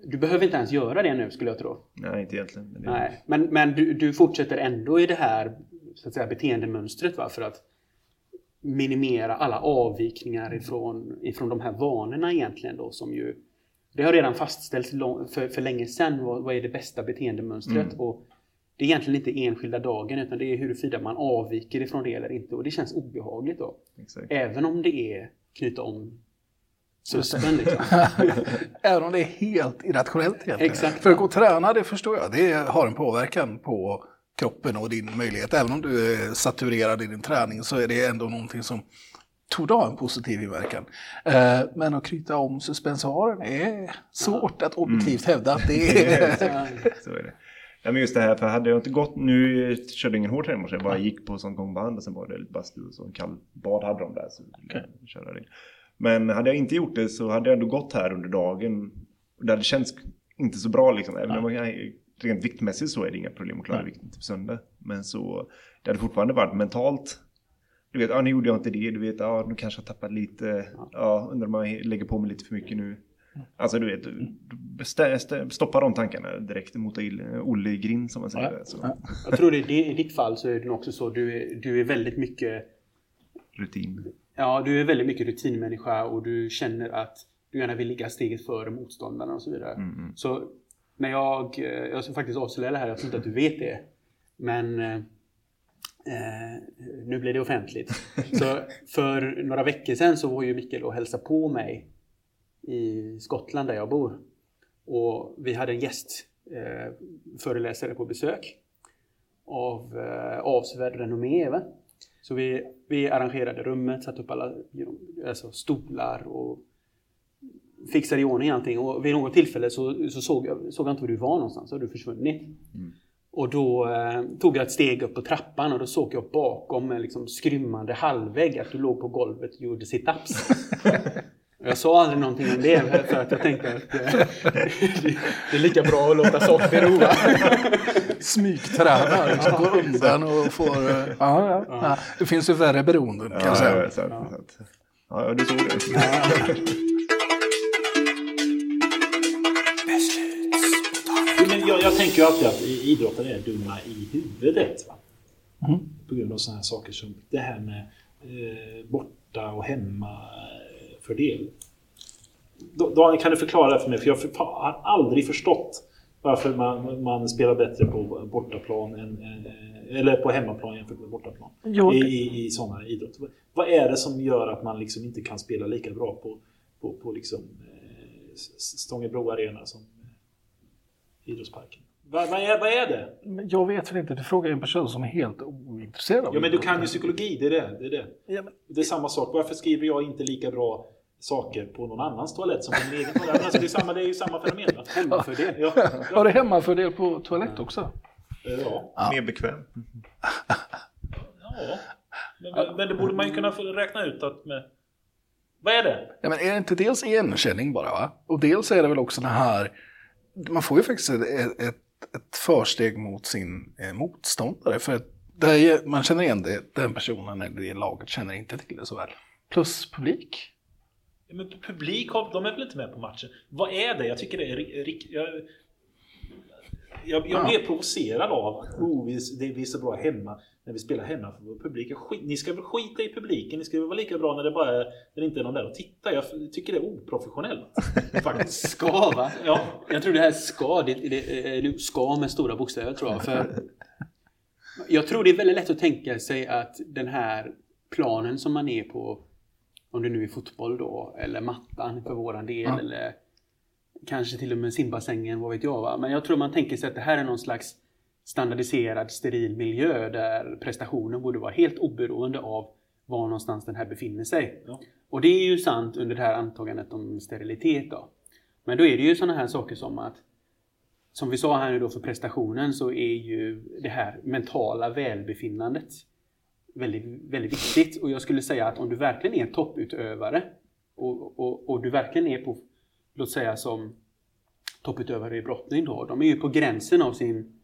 Du behöver inte ens göra det nu skulle jag tro. Nej, inte egentligen. Men Nej, men, men du, du fortsätter ändå i det här så att säga, beteendemönstret va? för att minimera alla avvikningar ifrån, ifrån de här vanorna egentligen då som ju det har redan fastställts lång, för, för länge sedan vad, vad är det bästa beteendemönstret och det är egentligen inte enskilda dagen utan det är huruvida man avviker ifrån det eller inte och det känns obehagligt då. Exakt. Även om det är knyta om suspen liksom. Även om det är helt irrationellt egentligen. Exakt. För att gå och träna, det förstår jag, det har en påverkan på kroppen och din möjlighet. Även om du är saturerad i din träning så är det ändå någonting som torde ha en positiv inverkan. Eh, Men att knyta om suspensoren är svårt att objektivt hävda att det är... Så är det. Ja, men just det här, för hade jag inte gått, nu körde jag ingen hård träning jag bara gick på sån gångband och sen var det lite bastu och så en kall bad hade de där. Så jag köra det. Men hade jag inte gjort det så hade jag ändå gått här under dagen. Och det hade känts inte så bra liksom. Även om kan, rent viktmässigt så är det inga problem att klara vikten till söndag. Men så, det hade fortfarande varit mentalt. Du vet, ja nu gjorde jag inte det, du vet, ja nu kanske jag tappat lite, ja undrar om jag lägger på mig lite för mycket nu. Alltså du vet, du stä, stä, stoppa de tankarna direkt mot Olle i grind som man säger. Ja, Så, ja. Jag tror det, i ditt fall så är det också så du är, du är väldigt mycket Rutin. Ja, du är väldigt mycket rutinmänniska och du känner att du gärna vill ligga steget före motståndarna och så vidare. Mm, Så men jag, eh, jag ska faktiskt avslöja det här, jag tror inte att du vet det. Men eh, eh nu blir det offentligt. Så för några veckor sedan så var ju Mikael och hälsade på mig i Skottland där jag bor. Och vi hade en gästföreläsare eh, på besök av eh, avsevärd renommé. Va? Så vi, vi arrangerade rummet, satte upp alla alltså stolar och fixade i ordning allting. Och vid något tillfälle så, så såg, jag, såg jag inte var du var någonstans, så hade du försvunnit. Och då eh, tog jag ett steg upp på trappan och då såg jag bakom en liksom skrymmande halvvägg att du låg på golvet och gjorde sit-ups. Jag sa aldrig någonting om det för att jag tänkte att eh, det, det är lika bra att låta saker bero. va? Smygtränar, liksom, går undan och får... eh, Ja, ja, ja. Det finns ju värre beroenden kan jag Ja, säga. ja, ja, du såg det. Jag tänker ju alltid att idrottare är dumma i huvudet. Va? På grund av sådana här saker som det här med eh, borta och hemma-fördel. Daniel, kan du förklara det för mig? För jag har aldrig förstått varför man, man spelar bättre på bortaplan än, eller på hemmaplan jämfört med bortaplan. Jo, I, i, i sådana idrotter. Vad är det som gör att man liksom inte kan spela lika bra på, på, på liksom, eh, Stångebro Arena som eh, idrottsparken? Vad, vad, är, vad är det? Jag vet väl inte, du frågar en person som är helt ointresserad av Ja men du kan ju psykologi, det är det. Det är, det. Ja, men, det är samma sak. Varför skriver jag inte lika bra saker på någon annans toalett som på min egen toalett? Alltså, det, är samma, det är ju samma fenomen. Va? Hemmafördel. Ja, har du hemmafördel på toalett också? ja. Mer bekväm. ja. Men, men det borde man ju kunna räkna ut att med... Vad är det? Ja, men är det inte dels igenkänning bara? Va? Och dels är det väl också det här, man får ju faktiskt ett, ett, ett försteg mot sin eh, motståndare. För att det är, man känner igen det, den personen eller det laget känner inte till det så väl. Plus publik. Ja, Men publik, de är väl inte med på matchen? Vad är det? Jag tycker det är riktigt... Jag, jag, jag blir provocerad av att oh, vi, det, vi är så bra hemma när vi spelar hemma för vår publik. Skit, ni ska väl skita i publiken? Ni ska väl vara lika bra när det bara är, när det inte är någon där och tittar? Jag tycker det är oprofessionellt. Faktiskt. Ska va? Ja. Jag tror det här ska, det, det, det ska med stora bokstäver tror jag. För jag tror det är väldigt lätt att tänka sig att den här planen som man är på, om det nu är fotboll då, eller mattan för våran del, Ja. eller kanske till och med simbassängen, vad vet jag. Va? Men jag tror man tänker sig att det här är någon slags standardiserad, steril miljö där prestationen borde vara helt oberoende av var någonstans den här befinner sig. Ja. Och det är ju sant under det här antagandet om sterilitet då. Men då är det ju sådana här saker som att som vi sa här nu då för prestationen så är ju det här mentala välbefinnandet väldigt, väldigt viktigt. Och jag skulle säga att om du verkligen är topputövare och, och, och du verkligen är på, låt säga som topputövare i brottning då. De är ju på gränsen av sin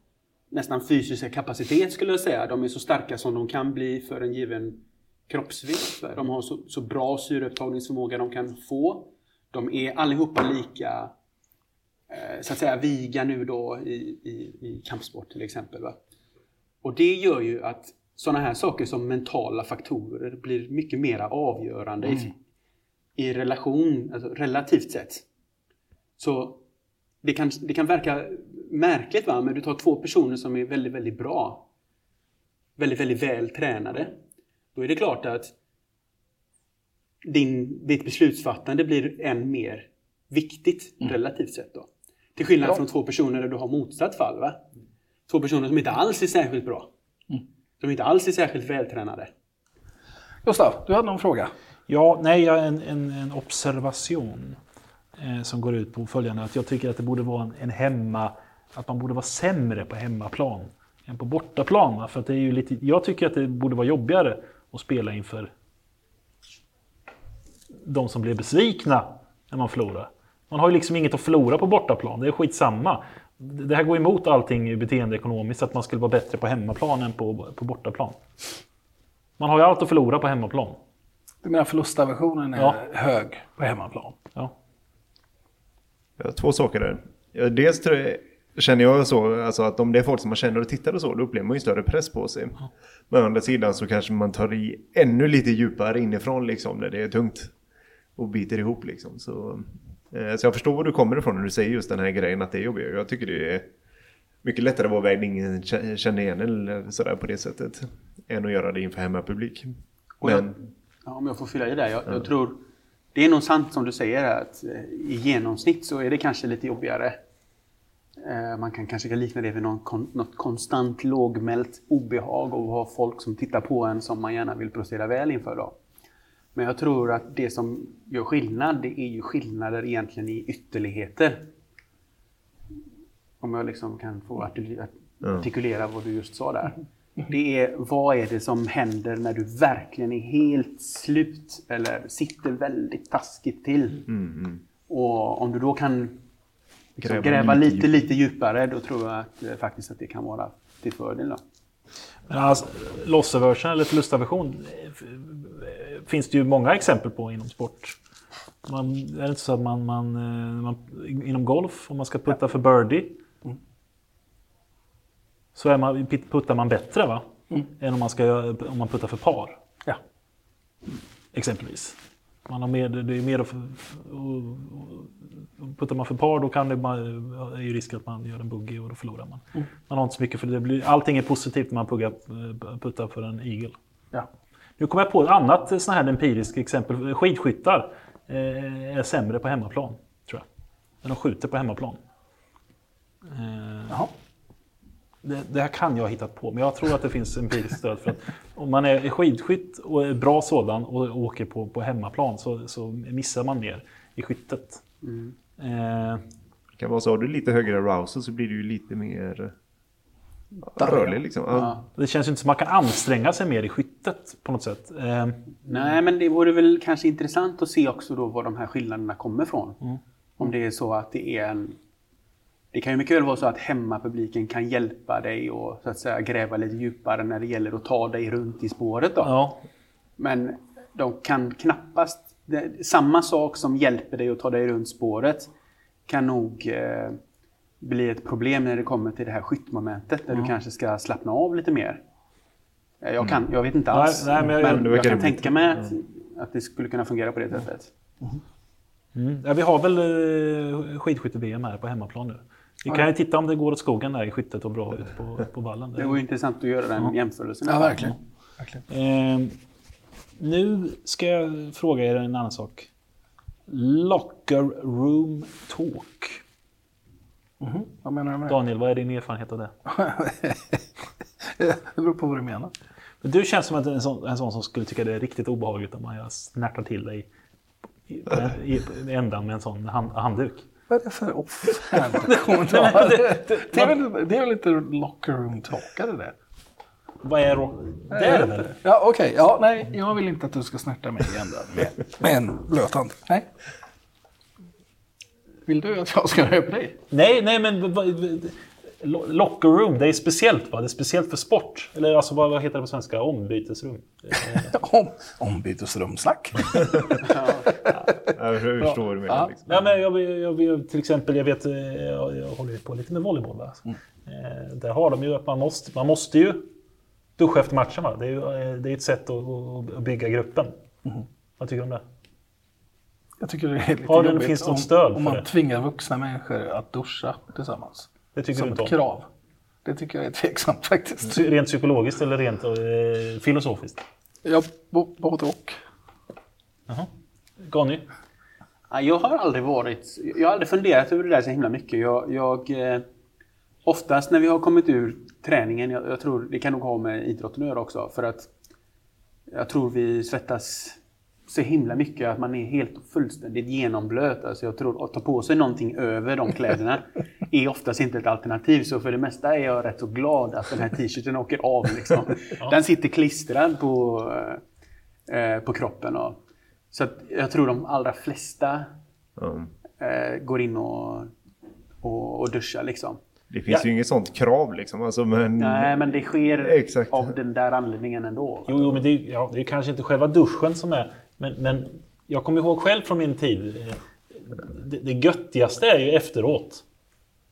nästan fysiska kapacitet skulle jag säga. De är så starka som de kan bli för en given kroppsvikt. De har så, så bra syreupptagningsförmåga de kan få. De är allihopa lika eh, så att säga viga nu då i, i, i kampsport till exempel. Va? Och det gör ju att sådana här saker som mentala faktorer blir mycket mer avgörande i, i relation, alltså relativt sett. Så det kan, det kan verka märkligt va, men du tar två personer som är väldigt, väldigt bra. Väldigt, väldigt väl tränade. Då är det klart att din, ditt beslutsfattande blir än mer viktigt relativt sett då. Till skillnad Ja. från två personer där du har motsatt fall. Va? Två personer som inte alls är särskilt bra. Som inte alls är särskilt vältränade. Gustav, du hade någon fråga? Ja, nej, jag- en, en, en observation som går ut på följande. Att jag tycker att det borde vara en, en hemma... Att man borde vara sämre på hemmaplan än på bortaplan. För att det är ju lite, jag tycker att det borde vara jobbigare att spela inför de som blir besvikna när man förlorar. Man har ju liksom inget att förlora på bortaplan. Det är skitsamma. Det här går emot allting beteendeekonomiskt, att man skulle vara bättre på hemmaplan än på, på bortaplan. Man har ju allt att förlora på hemmaplan. Du menar förlustaversionen är Ja. hög på hemmaplan? Ja. Ja, två saker där. Ja, dels tror jag, känner jag så, alltså att om det är folk som man känner och tittar och så, då upplever man ju större press på sig. Men å andra sidan så kanske man tar i ännu lite djupare inifrån liksom, när det är tungt. Och biter ihop liksom. Så, eh, så jag förstår var du kommer ifrån när du säger just den här grejen att det är jobbigt. Jag tycker det är mycket lättare att vara när ingen kä- känner igen eller sådär på det sättet. Än att göra det inför hemmapublik. Jag- Men Ja, om jag får fylla i där. Jag, jag tror det är nog sant som du säger att eh, i genomsnitt så är det kanske lite jobbigare. Eh, Man kan kanske likna det vid någon något konstant lågmält obehag och ha folk som tittar på en som man gärna vill prestera väl inför. Då. Men jag tror att det som gör skillnad, det är ju skillnader egentligen i ytterligheter. Om jag liksom kan få artikul- artikulera vad du just sa där. Det är vad är det som händer när du verkligen är helt slut eller sitter väldigt taskigt till. Och om du då kan liksom Gräva gräva lite lite, lite djupare, då tror jag att, eh, faktiskt att det kan vara till fördel. Då. Men alltså, loss aversion eller förlustaversion eh, finns det ju många exempel på inom sport. Man, är det inte så att man, man, eh, man inom golf, om man ska putta för birdie, så är man, puttar man bättre va? än om man, ska, om man puttar för par. Ja. Exempelvis. Man har mer, det är mer att, och, puttar man för par då kan det, bara- är ju risk att man gör en buggy och då förlorar man. Man har inte så mycket för det blir, allting är positivt när man puggar, puttar för en igel. Ja. Nu kommer jag på ett annat sån här empiriskt exempel. Skidskyttar eh, är sämre på hemmaplan, tror jag. När de skjuter på hemmaplan. Eh, Jaha. Det, det här kan jag ha hittat på, men jag tror att det finns empiriskt stöd för att om man är skidskytt och är bra sådan och åker på, på hemmaplan så, så missar man mer i skyttet. Eh, Det kan vara så, har du lite högre arousal så blir du ju lite mer ja, rörlig liksom. Ja. det känns ju inte som att man kan anstränga sig mer i skyttet på något sätt. Eh, Nej, men det vore väl kanske intressant att se också då var de här skillnaderna kommer ifrån. Om det är så att det är en... Det kan ju mycket väl vara så att hemmapubliken kan hjälpa dig och så att säga gräva lite djupare när det gäller att ta dig runt i spåret. Då. ja, Men de kan knappast... Det, samma sak som hjälper dig att ta dig runt spåret kan nog eh, bli ett problem när det kommer till det här skyttmomentet där du kanske ska slappna av lite mer. Eh, Jag, kan, jag vet inte Nej, alls. nej, men jag- men jag verkar kan tänka mig att, att det skulle kunna fungera på det sättet. Mm. Ja, vi har väl eh, skidskytte-VM här på hemmaplan nu. Vi kan ju titta om det går åt skogen där i skyttet och bra ut på, på vallen. Det vore intressant att göra den jämförelsen. Ja, verkligen. verkligen. Eh, nu ska jag fråga er en annan sak. Locker room talk. Vad menar du med det? Daniel, vad är din erfarenhet av det? Det beror på vad du menar. Du känns som att en sån, en sån som skulle tycka det är riktigt obehagligt om man snärtar till dig i, i, i ändan med en sån hand, handduk. Vad är det för offentlig kommentar? Det är väl, det är väl inte locker room talk, är det det? Vad är ro- Det är det väl? Ja, okej. Ja, nej, jag vill inte att du ska snärta mig i ändan med, med en blöt hand. Nej. Vill du att jag ska röra dig? Nej, nej men locker room, det är speciellt va? Det är speciellt för sport. Eller alltså vad, vad heter det på svenska? Ombytesrum. Om, ombytesrumsnack. Jag förstår vad du menar. Ja. Liksom. Ja, men jag, jag, jag, till exempel, jag vet, eh, jag, jag håller ju på lite med volleyboll. Va? Eh, där har de ju att man måste, man måste ju duscha efter matchen. Va? Det är ju eh, det är ett sätt att, att bygga gruppen. Vad tycker du om det? Jag tycker det är lite Har du- jobbigt finns det något om, stöd om man det? tvingar vuxna människor att duscha tillsammans. Det tycker Som du inte ett om? krav. Det tycker jag är tveksamt faktiskt. Rent psykologiskt eller rent eh, filosofiskt? Jag, bo- både och. Jaha. Gany? Ja, Jag har aldrig varit... Jag har aldrig funderat över det där så himla mycket. Jag, jag, eh, oftast när vi har kommit ur träningen, jag, jag tror det kan nog ha med idrotten att göra också, för att jag tror vi svettas så himla mycket att man är helt och fullständigt genomblöt. Alltså jag tror att ta på sig någonting över de kläderna är oftast inte ett alternativ. Så för det mesta är jag rätt så glad att den här t-shirten åker av. Liksom. Den sitter klistrad på, eh, på kroppen. Och, så att jag tror de allra flesta Ja. eh, går in och, och, och duschar. Liksom. Det finns ju inget sånt krav liksom. Alltså, men... Nej, men det sker Exakt. av den där anledningen ändå. Jo, jo men det är, ja, det är kanske inte själva duschen som är... Men, men jag kommer ihåg själv från min tid. eh, Det, det göttigaste är ju efteråt.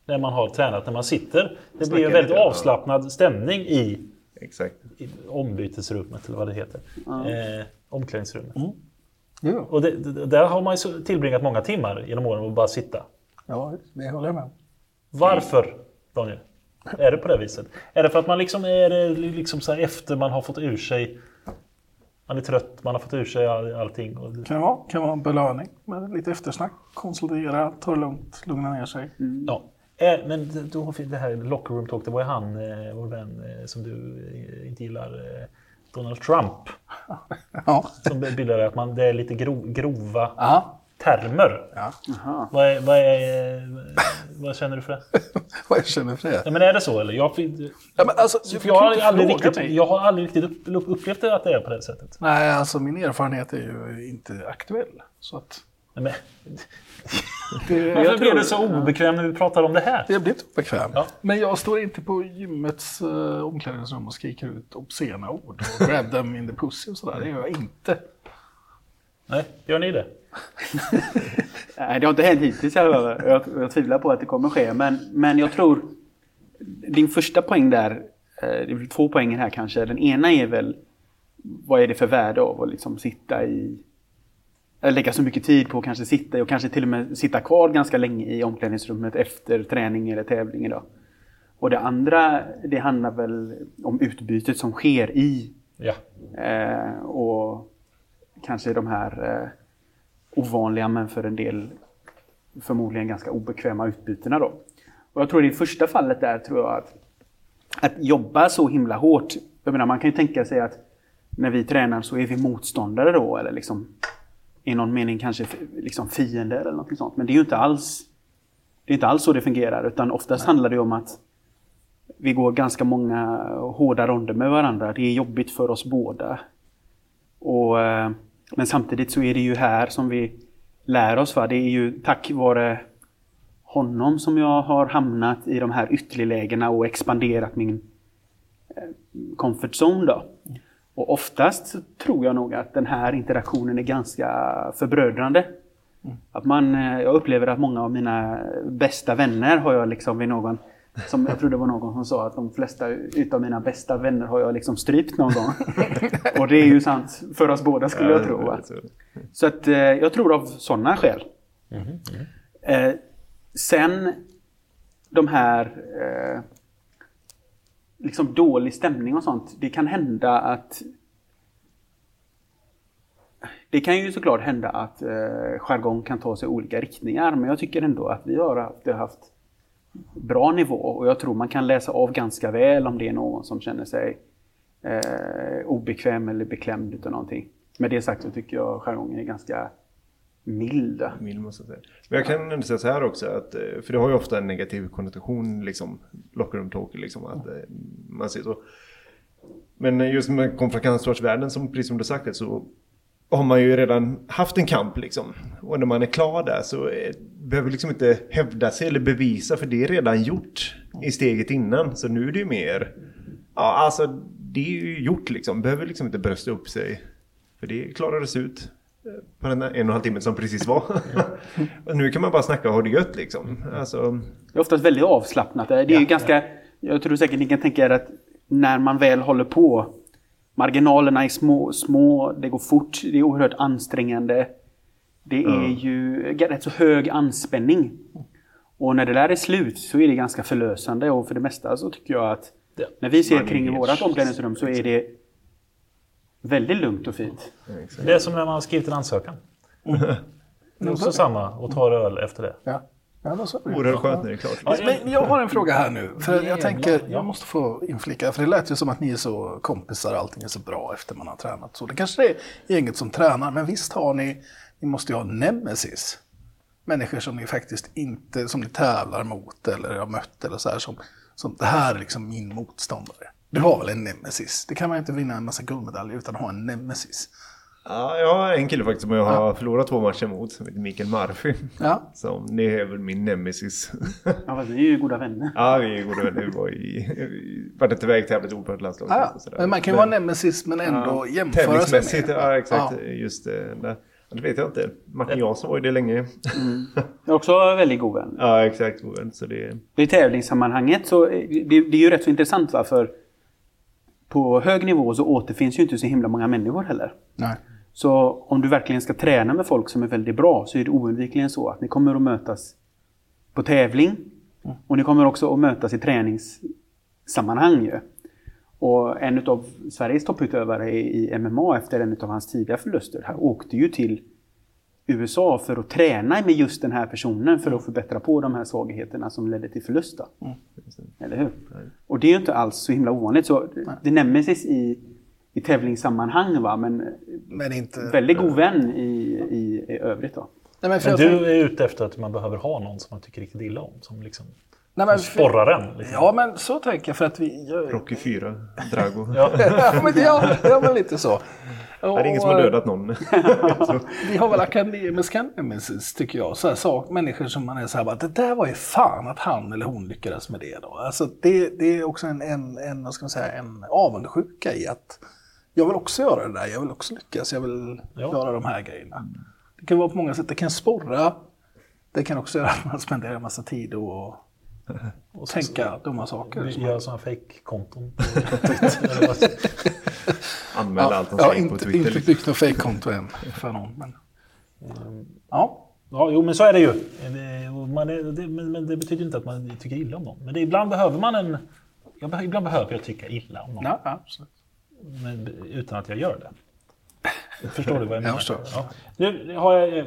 När man har tränat, när man sitter. Det blir en väldigt ja. avslappnad stämning i, Exakt. i ombytesrummet, eller vad det heter. Eh, omklädningsrummet. Jo, Och det, det, där har man tillbringat många timmar genom åren och bara sitta. ja, det håller jag med. Varför, Daniel? Är det på det viset? Är det för att man liksom är liksom så här efter man har fått ur sig... Man är trött, man har fått ur sig all, allting. Och, Kan det vara, kan vara en belöning med lite eftersnack. Konsolidera, ta det lugnt, lugna ner sig. ja. Eh, men har vi det här locker room talk, det var ju han, eh, vår vän, eh, som du eh, inte gillar, eh, Donald Trump. Ja. Som bildade att man, det är lite gro, grova Ja. termer. ja. Vad, är, vad, är, vad känner du för det? Vad jag känner för det. Ja, men är det så eller? Jag, Ja, men alltså, för jag, har aldrig riktigt, mig. jag har aldrig riktigt upp, upplevt det att det är på det sättet. Nej, alltså min erfarenhet är ju inte aktuell. Så att men, det, varför blir du så obekväm när vi pratar om det här? jag blir inte obekväm. Ja. Men jag står inte på gymmets uh, omklädningsrum och skriker ut obscena ord och grab them in the pussy och sådär. Det gör jag inte. Nej, gör ni det? Nej, det har inte hänt hittills. Jag, jag, jag tvivlar på att det kommer ske. Men, men jag tror... din första poäng där, eh, det är två poänger här kanske. Den ena är väl vad är det för värde av att liksom sitta i lägga så mycket tid på att kanske sitta i och kanske till och med sitta kvar ganska länge i omklädningsrummet efter träning eller tävling idag. Och det andra, det handlar väl om utbytet som sker i Ja. eh, och kanske de här eh, ovanliga men för en del förmodligen ganska obekväma utbytena då. Och jag tror i det första fallet där tror jag att, att jobba så himla hårt. Jag menar man kan ju tänka sig att när vi tränar så är vi motståndare då eller liksom i någon mening kanske liksom fiender eller något sånt. Men det är ju inte alls det är inte alls så det fungerar utan oftast handlar det om att vi går ganska många hårda ronder med varandra. Det är jobbigt för oss båda. Och, eh, men samtidigt så är det ju här som vi lär oss. Va? Det är ju tack vare honom som jag har hamnat i de här ytterlägena och expanderat min eh, comfort zone. Då. Och oftast så tror jag nog att den här interaktionen är ganska förbrödrande. Att man, eh, jag upplever att många av mina bästa vänner har jag liksom vid någon som jag tror det var någon som sa att de flesta utav mina bästa vänner har jag liksom strypt någon gång. Och det är ju sant för oss båda skulle jag tro. Va? Så. Att eh, jag tror av sådana skäl. Eh, sen de här eh, liksom dålig stämning och sånt. Det kan hända att det kan ju såklart hända att eh, jargong kan ta sig olika riktningar men jag tycker ändå att vi har haft, haft bra nivå och jag tror man kan läsa av ganska väl om det är någon som känner sig eh, obekväm eller beklämd utav någonting. Med det sagt så tycker jag jargongen är ganska mild. Mild måste jag säga. Men jag kan ändå säga så här också, att, eh, för det har ju ofta en negativ konnotation, liksom, locker room talk, liksom, att eh, man ser så. Men just med kommer från kampsportsvärlden, som precis som du sagt så har man ju redan haft en kamp liksom. Och när man är klar där så eh, behöver liksom inte hävda sig eller bevisa, för det är redan gjort i steget innan. Så nu är det ju mer, ja alltså det är ju gjort liksom, behöver liksom inte brösta upp sig. För det klarades ut på den där en och en halv timme som precis var. och nu kan man bara snacka och ha det gött liksom. Alltså, Det är oftast väldigt avslappnat. Det är ju ganska, Jag tror säkert ni kan tänka er att när man väl håller på Marginalerna är små, små, det går fort, det är oerhört ansträngande. Det är Ja. ju rätt så hög anspänning. Och när det där är slut så är det ganska förlösande och för det mesta så tycker jag att Ja. när vi ser kring helt- vårt omklädningsrum så är det väldigt lugnt och fint. Det är som när man har skrivit en ansökan. Det är också samma och tar öl efter det. Ja. Ja, då så är det. oerhört skönt när det är klart. Men jag har en fråga här nu. För jag tänker, jag måste få inflika. För det lät ju som att ni är så kompisar, allting är så bra efter man har tränat. Så det kanske är gänget som tränar, men visst har ni, ni måste ju ha nemesis. Människor som ni faktiskt inte, som ni tävlar mot eller har mött eller så här. Som, som det här är liksom min motståndare. Du har väl en nemesis? Det kan man inte vinna en massa guldmedaljer utan att ha en nemesis. Ja, jag har en kille faktiskt som jag har förlorat två matcher mot, som heter Mikael Murphy. Ja. Som, det är väl min nemesis. Ja, fast vi är ju goda vänner. ja, vi är goda vänner. Vi var i... vi Vart inte iväg tävlat ihop på ett landslag. Ja, men man kan ju vara nemesis men ändå jämföra sig Tävlingsmässigt, med. ja exakt. Ja. Just det. Där. Ja, Det vet jag inte. Martin Jansson var ju det länge. Jag är också väldigt god vän. ja, exakt. Så det... I tävlingssammanhanget så är det, det är ju rätt så intressant va? för på hög nivå så återfinns ju inte så himla många människor heller. Nej. Så om du verkligen ska träna med folk som är väldigt bra så är det oundvikligen så att ni kommer att mötas på tävling och ni kommer också att mötas i träningssammanhang. Ju. Och en av Sveriges topputövare i i MMA efter en av hans tidiga förluster här åkte ju till USA för att träna med just den här personen för att förbättra på de här svagheterna som ledde till förlust. Då. Eller hur? Och det är ju inte alls så himla ovanligt. Så det nemesis i, i tävlingssammanhang va, men Men inte... väldigt god vän i, i, i övrigt. Då. Nej, men för Men du är ute efter att man behöver ha någon som man tycker riktigt illa om. Som liksom Nej, men sporrar en. Liksom. Ja, men så tänker jag för att vi... Jag, Rocky 4, Drago. Ja. ja, men, ja, ja, men lite så. Det är ingen som har dödat någon. Vi har väl akademiska nemesis, tycker jag. Så här, sak, människor som man är så här, bara, det där var ju fan att han eller hon lyckades med det. Då. Alltså, det, det är också en, en, en, vad ska man säga, en avundsjuka i att jag vill också göra det där, jag vill också lyckas, jag vill Ja. göra de här grejerna. Det kan vara på många sätt, det kan sporra, det kan också göra att man spenderar en massa tid och Och tänka dumma saker. Göra sådana fake-konton. Anmäla allt som ja, sägs på inte, Twitter. inte byggt något fejkkonto än för någon. Men... Ja, Ja, jo, men så är det ju. Man är, det, men, men det betyder inte att man tycker illa om någon. Men det, ibland behöver man en... Jag, ibland behöver jag tycka illa om någon. ja absolut. Men, utan att jag gör det. Förstår du vad jag menar? förstår. Ja. Nu har jag,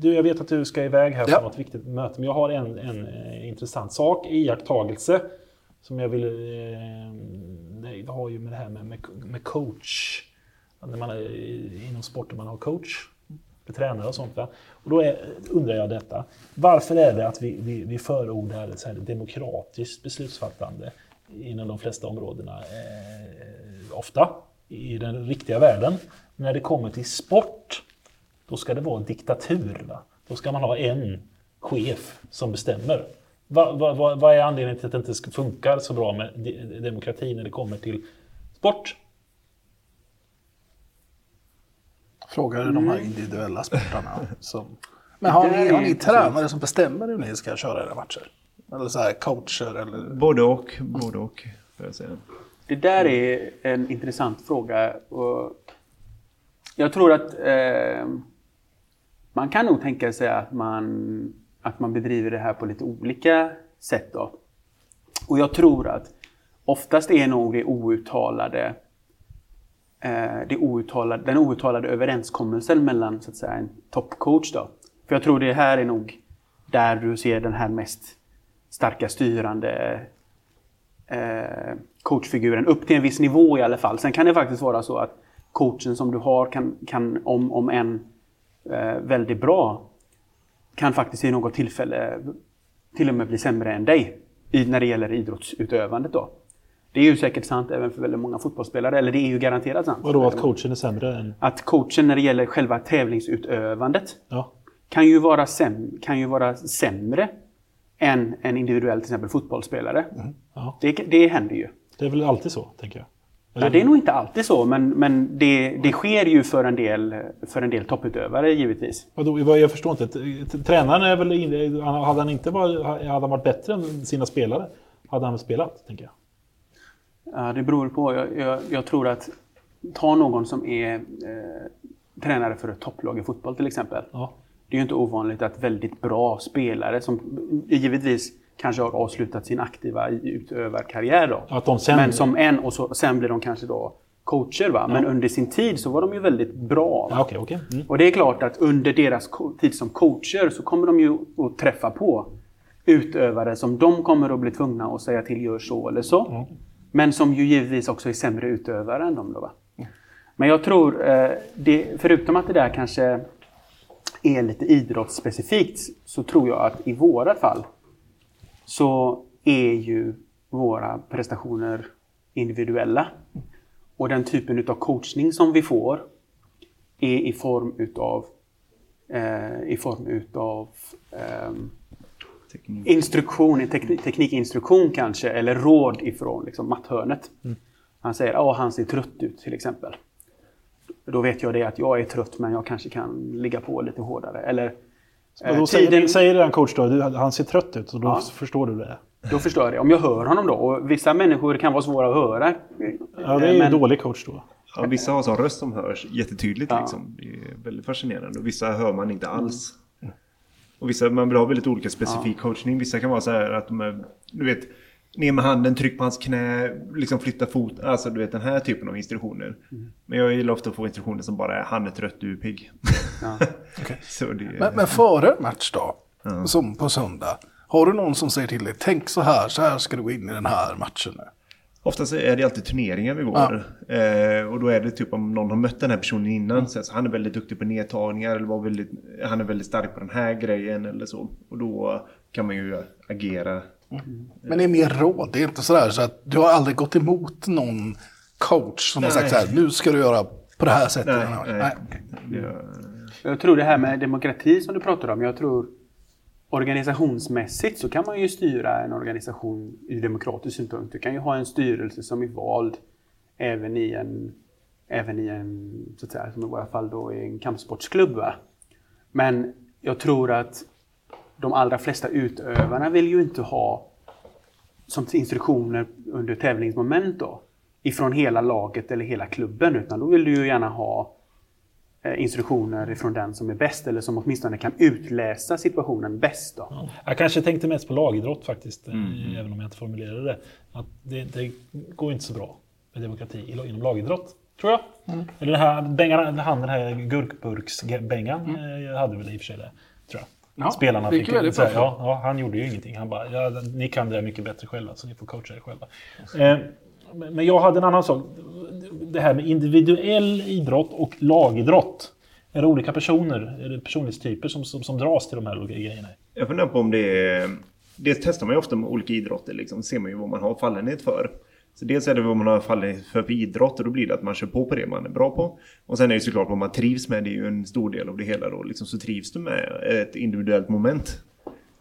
du, jag vet att du ska iväg här på Ja. något viktigt möte, men jag har en, en eh, intressant sak, iakttagelse, som jag vill... Eh, det har ju med det här med, med, med coach, när man är inom sporten man har coach, för tränare och sånt. Va? Och då är, undrar jag detta, varför är det att vi, vi, vi förordar så här demokratiskt beslutsfattande inom de flesta områdena eh, ofta i den riktiga världen. När det kommer till sport, då ska det vara en diktatur. Va? Då ska man ha en chef som bestämmer. Va, va, va, vad är anledningen till att det inte ska- funkar så bra med de- demokrati när det kommer till sport? Frågar de här individuella sportarna. Som... Men har ni, har ni tränare som bestämmer hur ni ska köra era matcher? Eller så här coacher eller... Både och. Både och. Får jag säga. Det där är en intressant fråga. Och jag tror att eh, man kan nog tänka sig att man, att man bedriver det här på lite olika sätt. Då. Och jag tror att oftast är nog det outtalade, eh, det outtalade den outtalade överenskommelsen mellan så att säga, en toppcoach. Då. För jag tror det här är nog där du ser den här mest starka styrande eh, coachfiguren upp till en viss nivå i alla fall. Sen kan det faktiskt vara så att coachen som du har kan, kan om, om en eh, väldigt bra, kan faktiskt i något tillfälle till och med bli sämre än dig i, när det gäller idrottsutövandet. Då. Det är ju säkert sant även för väldigt många fotbollsspelare, eller det är ju garanterat sant. Vadå att coachen är sämre än... Att coachen när det gäller själva tävlingsutövandet Ja. kan ju vara, säm, kan ju vara sämre än en individuell till exempel fotbollsspelare. Ja. Det, det händer ju. Det är väl alltid så, tänker jag. Ja, det är nog inte alltid så, men, men det, det sker ju för en, del, för en del topputövare givetvis. Vadå, vad- jag förstår inte. Tränaren är väl... in- han- Hade han inte varit, hade han varit bättre än sina spelare, hade han spelat, tänker jag. Ja, det beror på. Jag, jag, jag tror att ta någon som är eh, tränare för ett topplag i fotboll till exempel. Ja. Det är ju inte ovanligt att väldigt bra spelare som givetvis kanske har avslutat sin aktiva utövarkarriär då. Att de sen- Men som en och så, sen blir de kanske då coacher va. Men under sin tid så var de ju väldigt bra. Ja, Okej, okej. Mm. Och det är klart att under deras tid som coacher så kommer de ju att träffa på utövare som de kommer att bli tvungna att säga till gör så eller så. Men som ju givetvis också är sämre utövare än dem. Då, va? Men jag tror, eh, det, förutom att det där kanske är lite idrottsspecifikt, så tror jag att i vårat fall så är ju våra prestationer individuella. Och den typen utav coachning som vi får är i form utav eh, i form utav Teknik. instruktion, teknik, teknikinstruktion kanske, eller råd ifrån liksom, matthörnet. Han säger att han ser trött ut till exempel. Då vet jag det att jag är trött men jag kanske kan ligga på lite hårdare. Eller, Och eh, då säger, tiden- säger den coach då, du, han ser trött ut, så då Ja. förstår du det. Då förstår jag det. Om jag hör honom då. Och vissa människor kan vara svåra att höra. Ja, det är Men- dålig coach då. Ja, vissa har sån röst som hörs jättetydligt. Ja. Liksom. Det är väldigt fascinerande. Och vissa hör man inte alls. Och vissa, man vill ha väldigt olika specifik coachning. Vissa kan vara så här att de är, du vet, ner med handen, tryck på hans knä, liksom flytta fot. Alltså du vet den här typen av instruktioner. Men jag gillar ofta att få instruktioner som bara är han är trött, du är pigg. Ja. så det, Men, men före match då, som på söndag, har du någon som säger till dig, tänk så här, så här ska du gå in i den här matchen nu. Oftast är det alltid turneringar vi går. Eh, och då är det typ om någon har mött den här personen innan. Så alltså, han är väldigt duktig på nedtagningar. Eller var väldigt, han är väldigt stark på den här grejen eller så. Och då kan man ju agera. Men det är mer råd, det är inte sådär så att du har aldrig gått emot någon coach som har sagt så här, nu ska du göra på det här sättet. Nej, Nej, nej. Jag tror det här med demokrati som du pratar om. Jag tror organisationsmässigt så kan man ju styra en organisation ur demokratisk synpunkt. Du kan ju ha en styrelse som är vald även i en, även i en så att säga, som i våra fall då i en kampsportsklubb. Va? Men jag tror att de allra flesta utövarna vill ju inte ha som instruktioner under tävlingsmoment då. Ifrån hela laget eller hela klubben. Utan då vill du ju gärna ha eh, instruktioner ifrån den som är bäst eller som åtminstone kan utläsa situationen bäst. Då. Jag kanske tänkte mest på lagidrott faktiskt, eh, även om jag inte formulerade det. Att det, det går inte så bra med demokrati inom lagidrott, tror jag. Eller den här, han den här gurkburks-Bengan eh, hade väl i och för sig det. Ja, Spelarna det fick väldigt så här, ja, ja, han gjorde ju ingenting. Han bara, ja, ni kan det mycket bättre själva, så ni får coacha er själva. Eh, men jag hade en annan sak. Det här med individuell idrott och lagidrott. Är det olika personer, är det personlighetstyper som, som, som dras till de här olika grejerna? Jag funderar på om det är... Dels testar man ju ofta med olika idrotter, liksom. ser man ju vad man har fallenhet för. Så dels är det vad man har fallenhet för för idrott och då blir det att man kör på på det man är bra på. Och sen är det såklart vad man trivs med, det är ju en stor del av det hela då. Liksom, så trivs du med ett individuellt moment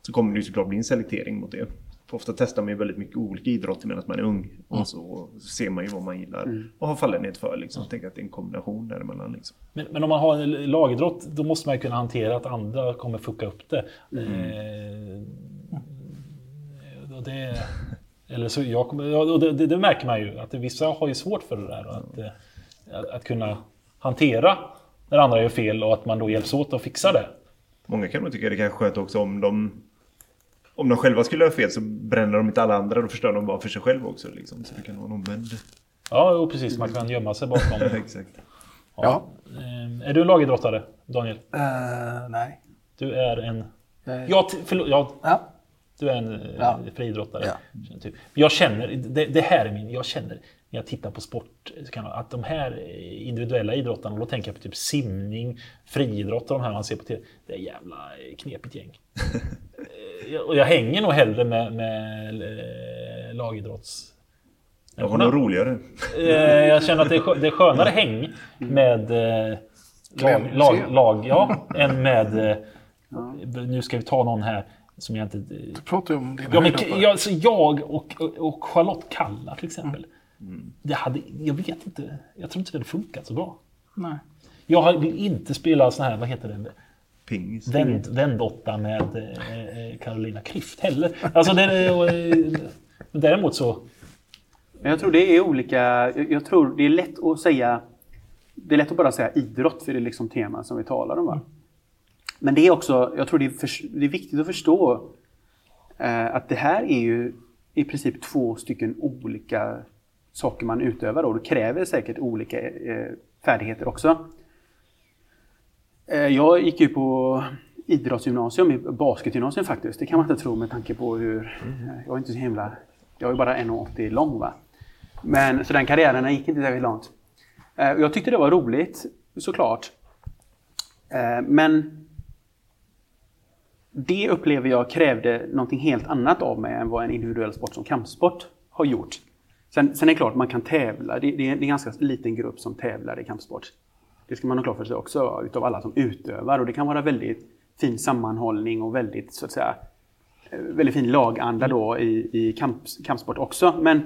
så kommer det ju såklart bli en selektering mot det. För ofta testar man ju väldigt mycket olika idrotter medan man är ung. Och så ser man ju vad man gillar och har fallenhet för. Liksom. Tänker att det är en kombination däremellan. Liksom. Men, men om man har en lagidrott, då måste man ju kunna hantera att andra kommer fucka upp det. Eh, och det eller så jag, kommer- ja, och det, det, det märker man ju, att vissa har ju svårt för det där. och Att, eh, att, att kunna hantera när andra gör fel och att man då hjälps åt att fixa det. Många kan nog tycka det kan vara skönt också om de om de själva skulle göra fel så bränner de inte alla andra. Då förstör de bara för sig själva också. Liksom. Så det kan vara en omvänd. Ja, jo, precis. Man kan gömma sig bakom. Exakt. Ja. Eh, Är du en lagidrottare, Daniel? Eh, nej. Du är en... Jag- Ja, förlåt, ja, Ja. Du är en Ja. friidrottare. Ja. Typ. Jag känner, det, det här är min, jag känner när jag tittar på sport, jag- att de här individuella idrottarna, då tänker jag på typ simning, friidrott och de här man ser på TV. Det är jävla knepigt gäng. Eh, och jag hänger nog hellre med, med eh, lagidrotts... Det var nog roligare. Eh, Jag känner att det är, det är skönare häng med lag, lag, lag ja, än med... Nu ska vi ta någon här som jag inte... Du pratar ju om dina Ja, men, jag, så jag och, och, och Charlotte Kalla till exempel. Det hade, jag vet inte, jag tror inte det hade funkat så bra. Nej. Jag vill inte spela sån här, vad heter det, Pingis. vänd, vändåtta med eh, eh, Carolina Klüft heller. Alltså det, eh, däremot så, Men jag tror det är olika. Jag jag tror det är lätt att säga. Det är lätt att bara säga idrott för det är liksom tema som vi talar om. Va? Men det är också, jag tror det är, för, det är viktigt att förstå eh, att det här är ju i princip två stycken olika saker man utövar och det kräver säkert olika eh, färdigheter också. Eh, jag gick ju på idrottsgymnasium, i basketgymnasium faktiskt. Det kan man inte tro med tanke på hur... eh, Jag är inte så himla... Jag är bara 1,80 lång va. Men så den karriären gick inte särskilt långt. Eh, Jag tyckte det var roligt, såklart. Eh, Men det upplever jag krävde någonting helt annat av mig än vad en individuell sport som kampsport har gjort. Sen, sen är det klart, man kan tävla. Det, det, är, en ganska liten grupp som tävlar i kampsport. Det ska man ha klart för sig också, utav alla som utövar. Och det kan vara väldigt fin sammanhållning och väldigt, så att säga, eh, väldigt fin laganda då i, i kamp, kampsport också. Men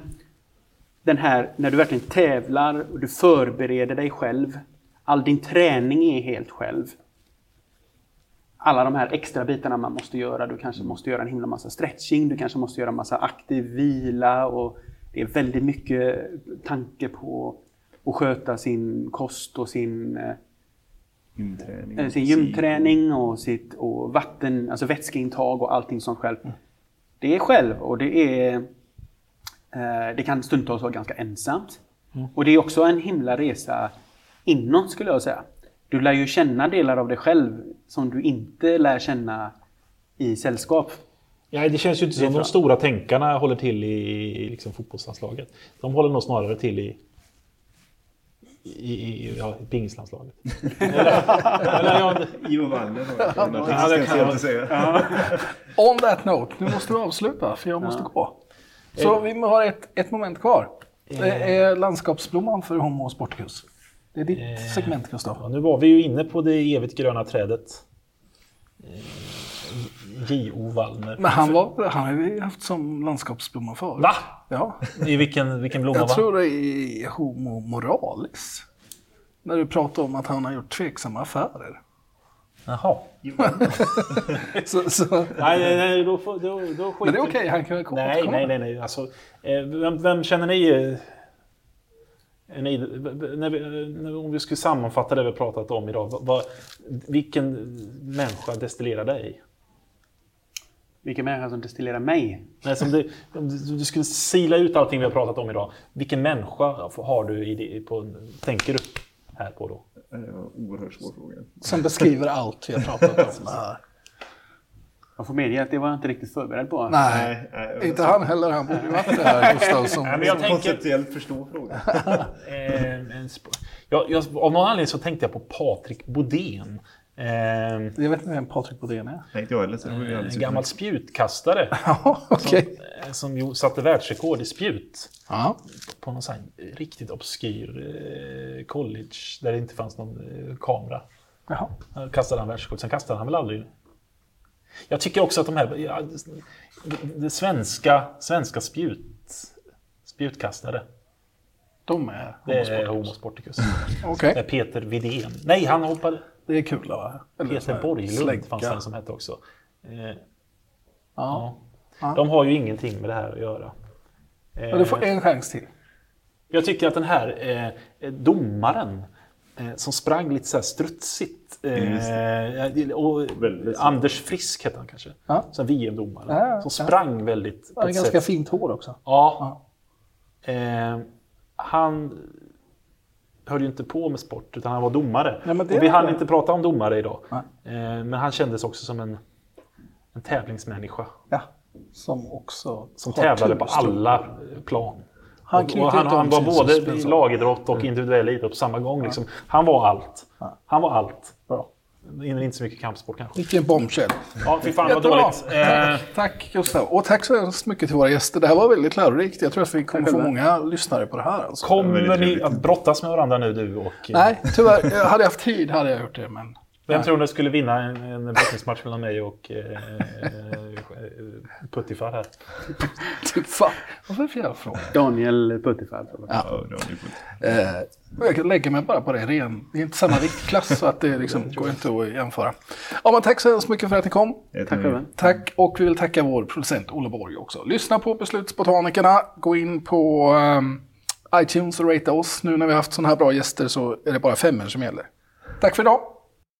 den här, när du verkligen tävlar och du förbereder dig själv. All din träning är helt själv. Alla de här extra bitarna man måste göra. Du kanske måste göra en himla massa stretching, du kanske måste göra en massa aktiv vila och det är väldigt mycket tanke på att sköta sin kost och sin eh, Gymträning. Eh, sin gymträning och sitt och vatten, alltså vätskeintag och allting sånt själv. Det är själv och det är eh, det kan stundtals vara ganska ensamt. Och det är också en himla resa inåt skulle jag säga. Du lär ju känna delar av dig själv som du inte lär känna i sällskap. ja, det känns ju inte som de stora tänkarna håller till i, i liksom fotbollslandslaget. De håller nog snarare till i i, i, ja, i pingislandslaget. eller, eller, ja, Ivo. Ja, säga. On that note, nu måste vi avsluta för jag måste gå. Så vi har ett, ett moment kvar. Det är landskapsblomman för Homo och Sportkus. Det är ditt segment Gustav. Ja, nu var vi ju inne på det evigt gröna trädet. Eh, J.O. Wallner. Men han, var, han har vi haft som landskapsblomma förut. Va? Ja. I vilken, vilken blomma Jag va? tror det är Homo moralis. När du pratar om att han har gjort tveksamma affärer. Jaha. Så, så, Nej, nej, nej, då, då, då skiter men det är okej, han kan komma. Nej, nej, nej. nej. Alltså, eh, vem, vem känner ni... eh, Är ni när vi, när, om vi skulle sammanfatta det vi pratat om idag. Vad, vilken människa destillerar dig? Vilken människa som destillerar mig? Nej, som du, om du, du skulle sila ut allting vi har pratat om idag. Vilken människa har du i på, tänker du här på då? En oerhört svår fråga. Som beskriver allt vi har pratat om. Jag får medge att det var jag inte riktigt förberedd på. Nej, nej, inte han heller. Han borde ju varit här Gustav som... Nej, men jag tänker- Konceptuellt förstå frågan. Eh, jag, jag, av någon anledning så tänkte jag på Patrik Bodén. Eh, Jag vet inte vem Patrik Bodén är. Inte jag heller. Ju en gammal spjutkastare. Ja, okej. som, eh, som satte världsrekord i spjut. Ja. På någon sån riktigt obskyr eh, college där det inte fanns någon eh, kamera. Jaha. Här kastade han världsrekord. Sen kastade han väl aldrig. Jag tycker också att de här ja, det, det svenska, svenska spjut, spjutkastare. De är Det är homosport. Homo sporticus. Okej, Det är Peter Widén. Nej, han hoppade. det är kul va? Eller Peter Borglund slägga. fanns det som hette också. Eh, Ja. ja. De har ju ingenting med det här att göra. Eh, Ja, du får en chans till. Jag tycker att den här eh, domaren eh, som sprang lite så här strutsigt. Eh, och. Anders Frisk hette han kanske. Ja. Så här VM-domare. Ja, ja, som ja. sprang väldigt... Han har ganska fint hår också. Ja. Eh, han höll ju inte på med sport, utan han var domare. Ja, det och vi hann det. inte prata om domare idag. Nej. Eh, men han kändes också som en, en tävlingsmänniska. Ja. Som också Som tävlade på alla eh, plan. Han Och- och han, han var både suspension. lagidrott och individuell idrott på samma gång. Liksom. Han var allt. Ja. Han var allt. Bra. Inte så mycket kampsport kanske. Vilken bombshell. Ja, fy fan vad dåligt. Eh, Tack Gustav. Och tack så hemskt mycket till våra gäster. Det här var väldigt lärorikt. Jag tror att vi kommer få många lyssnare på det här. Alltså. kommer väldigt ni att brottas med varandra nu du och... Nej, tyvärr. Jag hade jag haft tid hade jag gjort det. Men Vem tror ni skulle vinna en, en brottningsmatch mellan mig och eh, eh, Puttifar här? typ fan, vad var det för jävla fråga? Daniel Puttifar. Ja, har ni fått. Eh, jag lägger mig bara på det ren. Det är inte samma viktklass så att det liksom går inte att jämföra. Ja, men tack så hemskt mycket för att ni kom. Jag Tack även. Tack och vi vill tacka vår producent Olle Borg också. Lyssna på Beslutsbotanikerna. Gå in på ehm, iTunes och rata oss. Nu när vi har haft sådana här bra gäster så är det bara femmor som gäller. Tack för idag.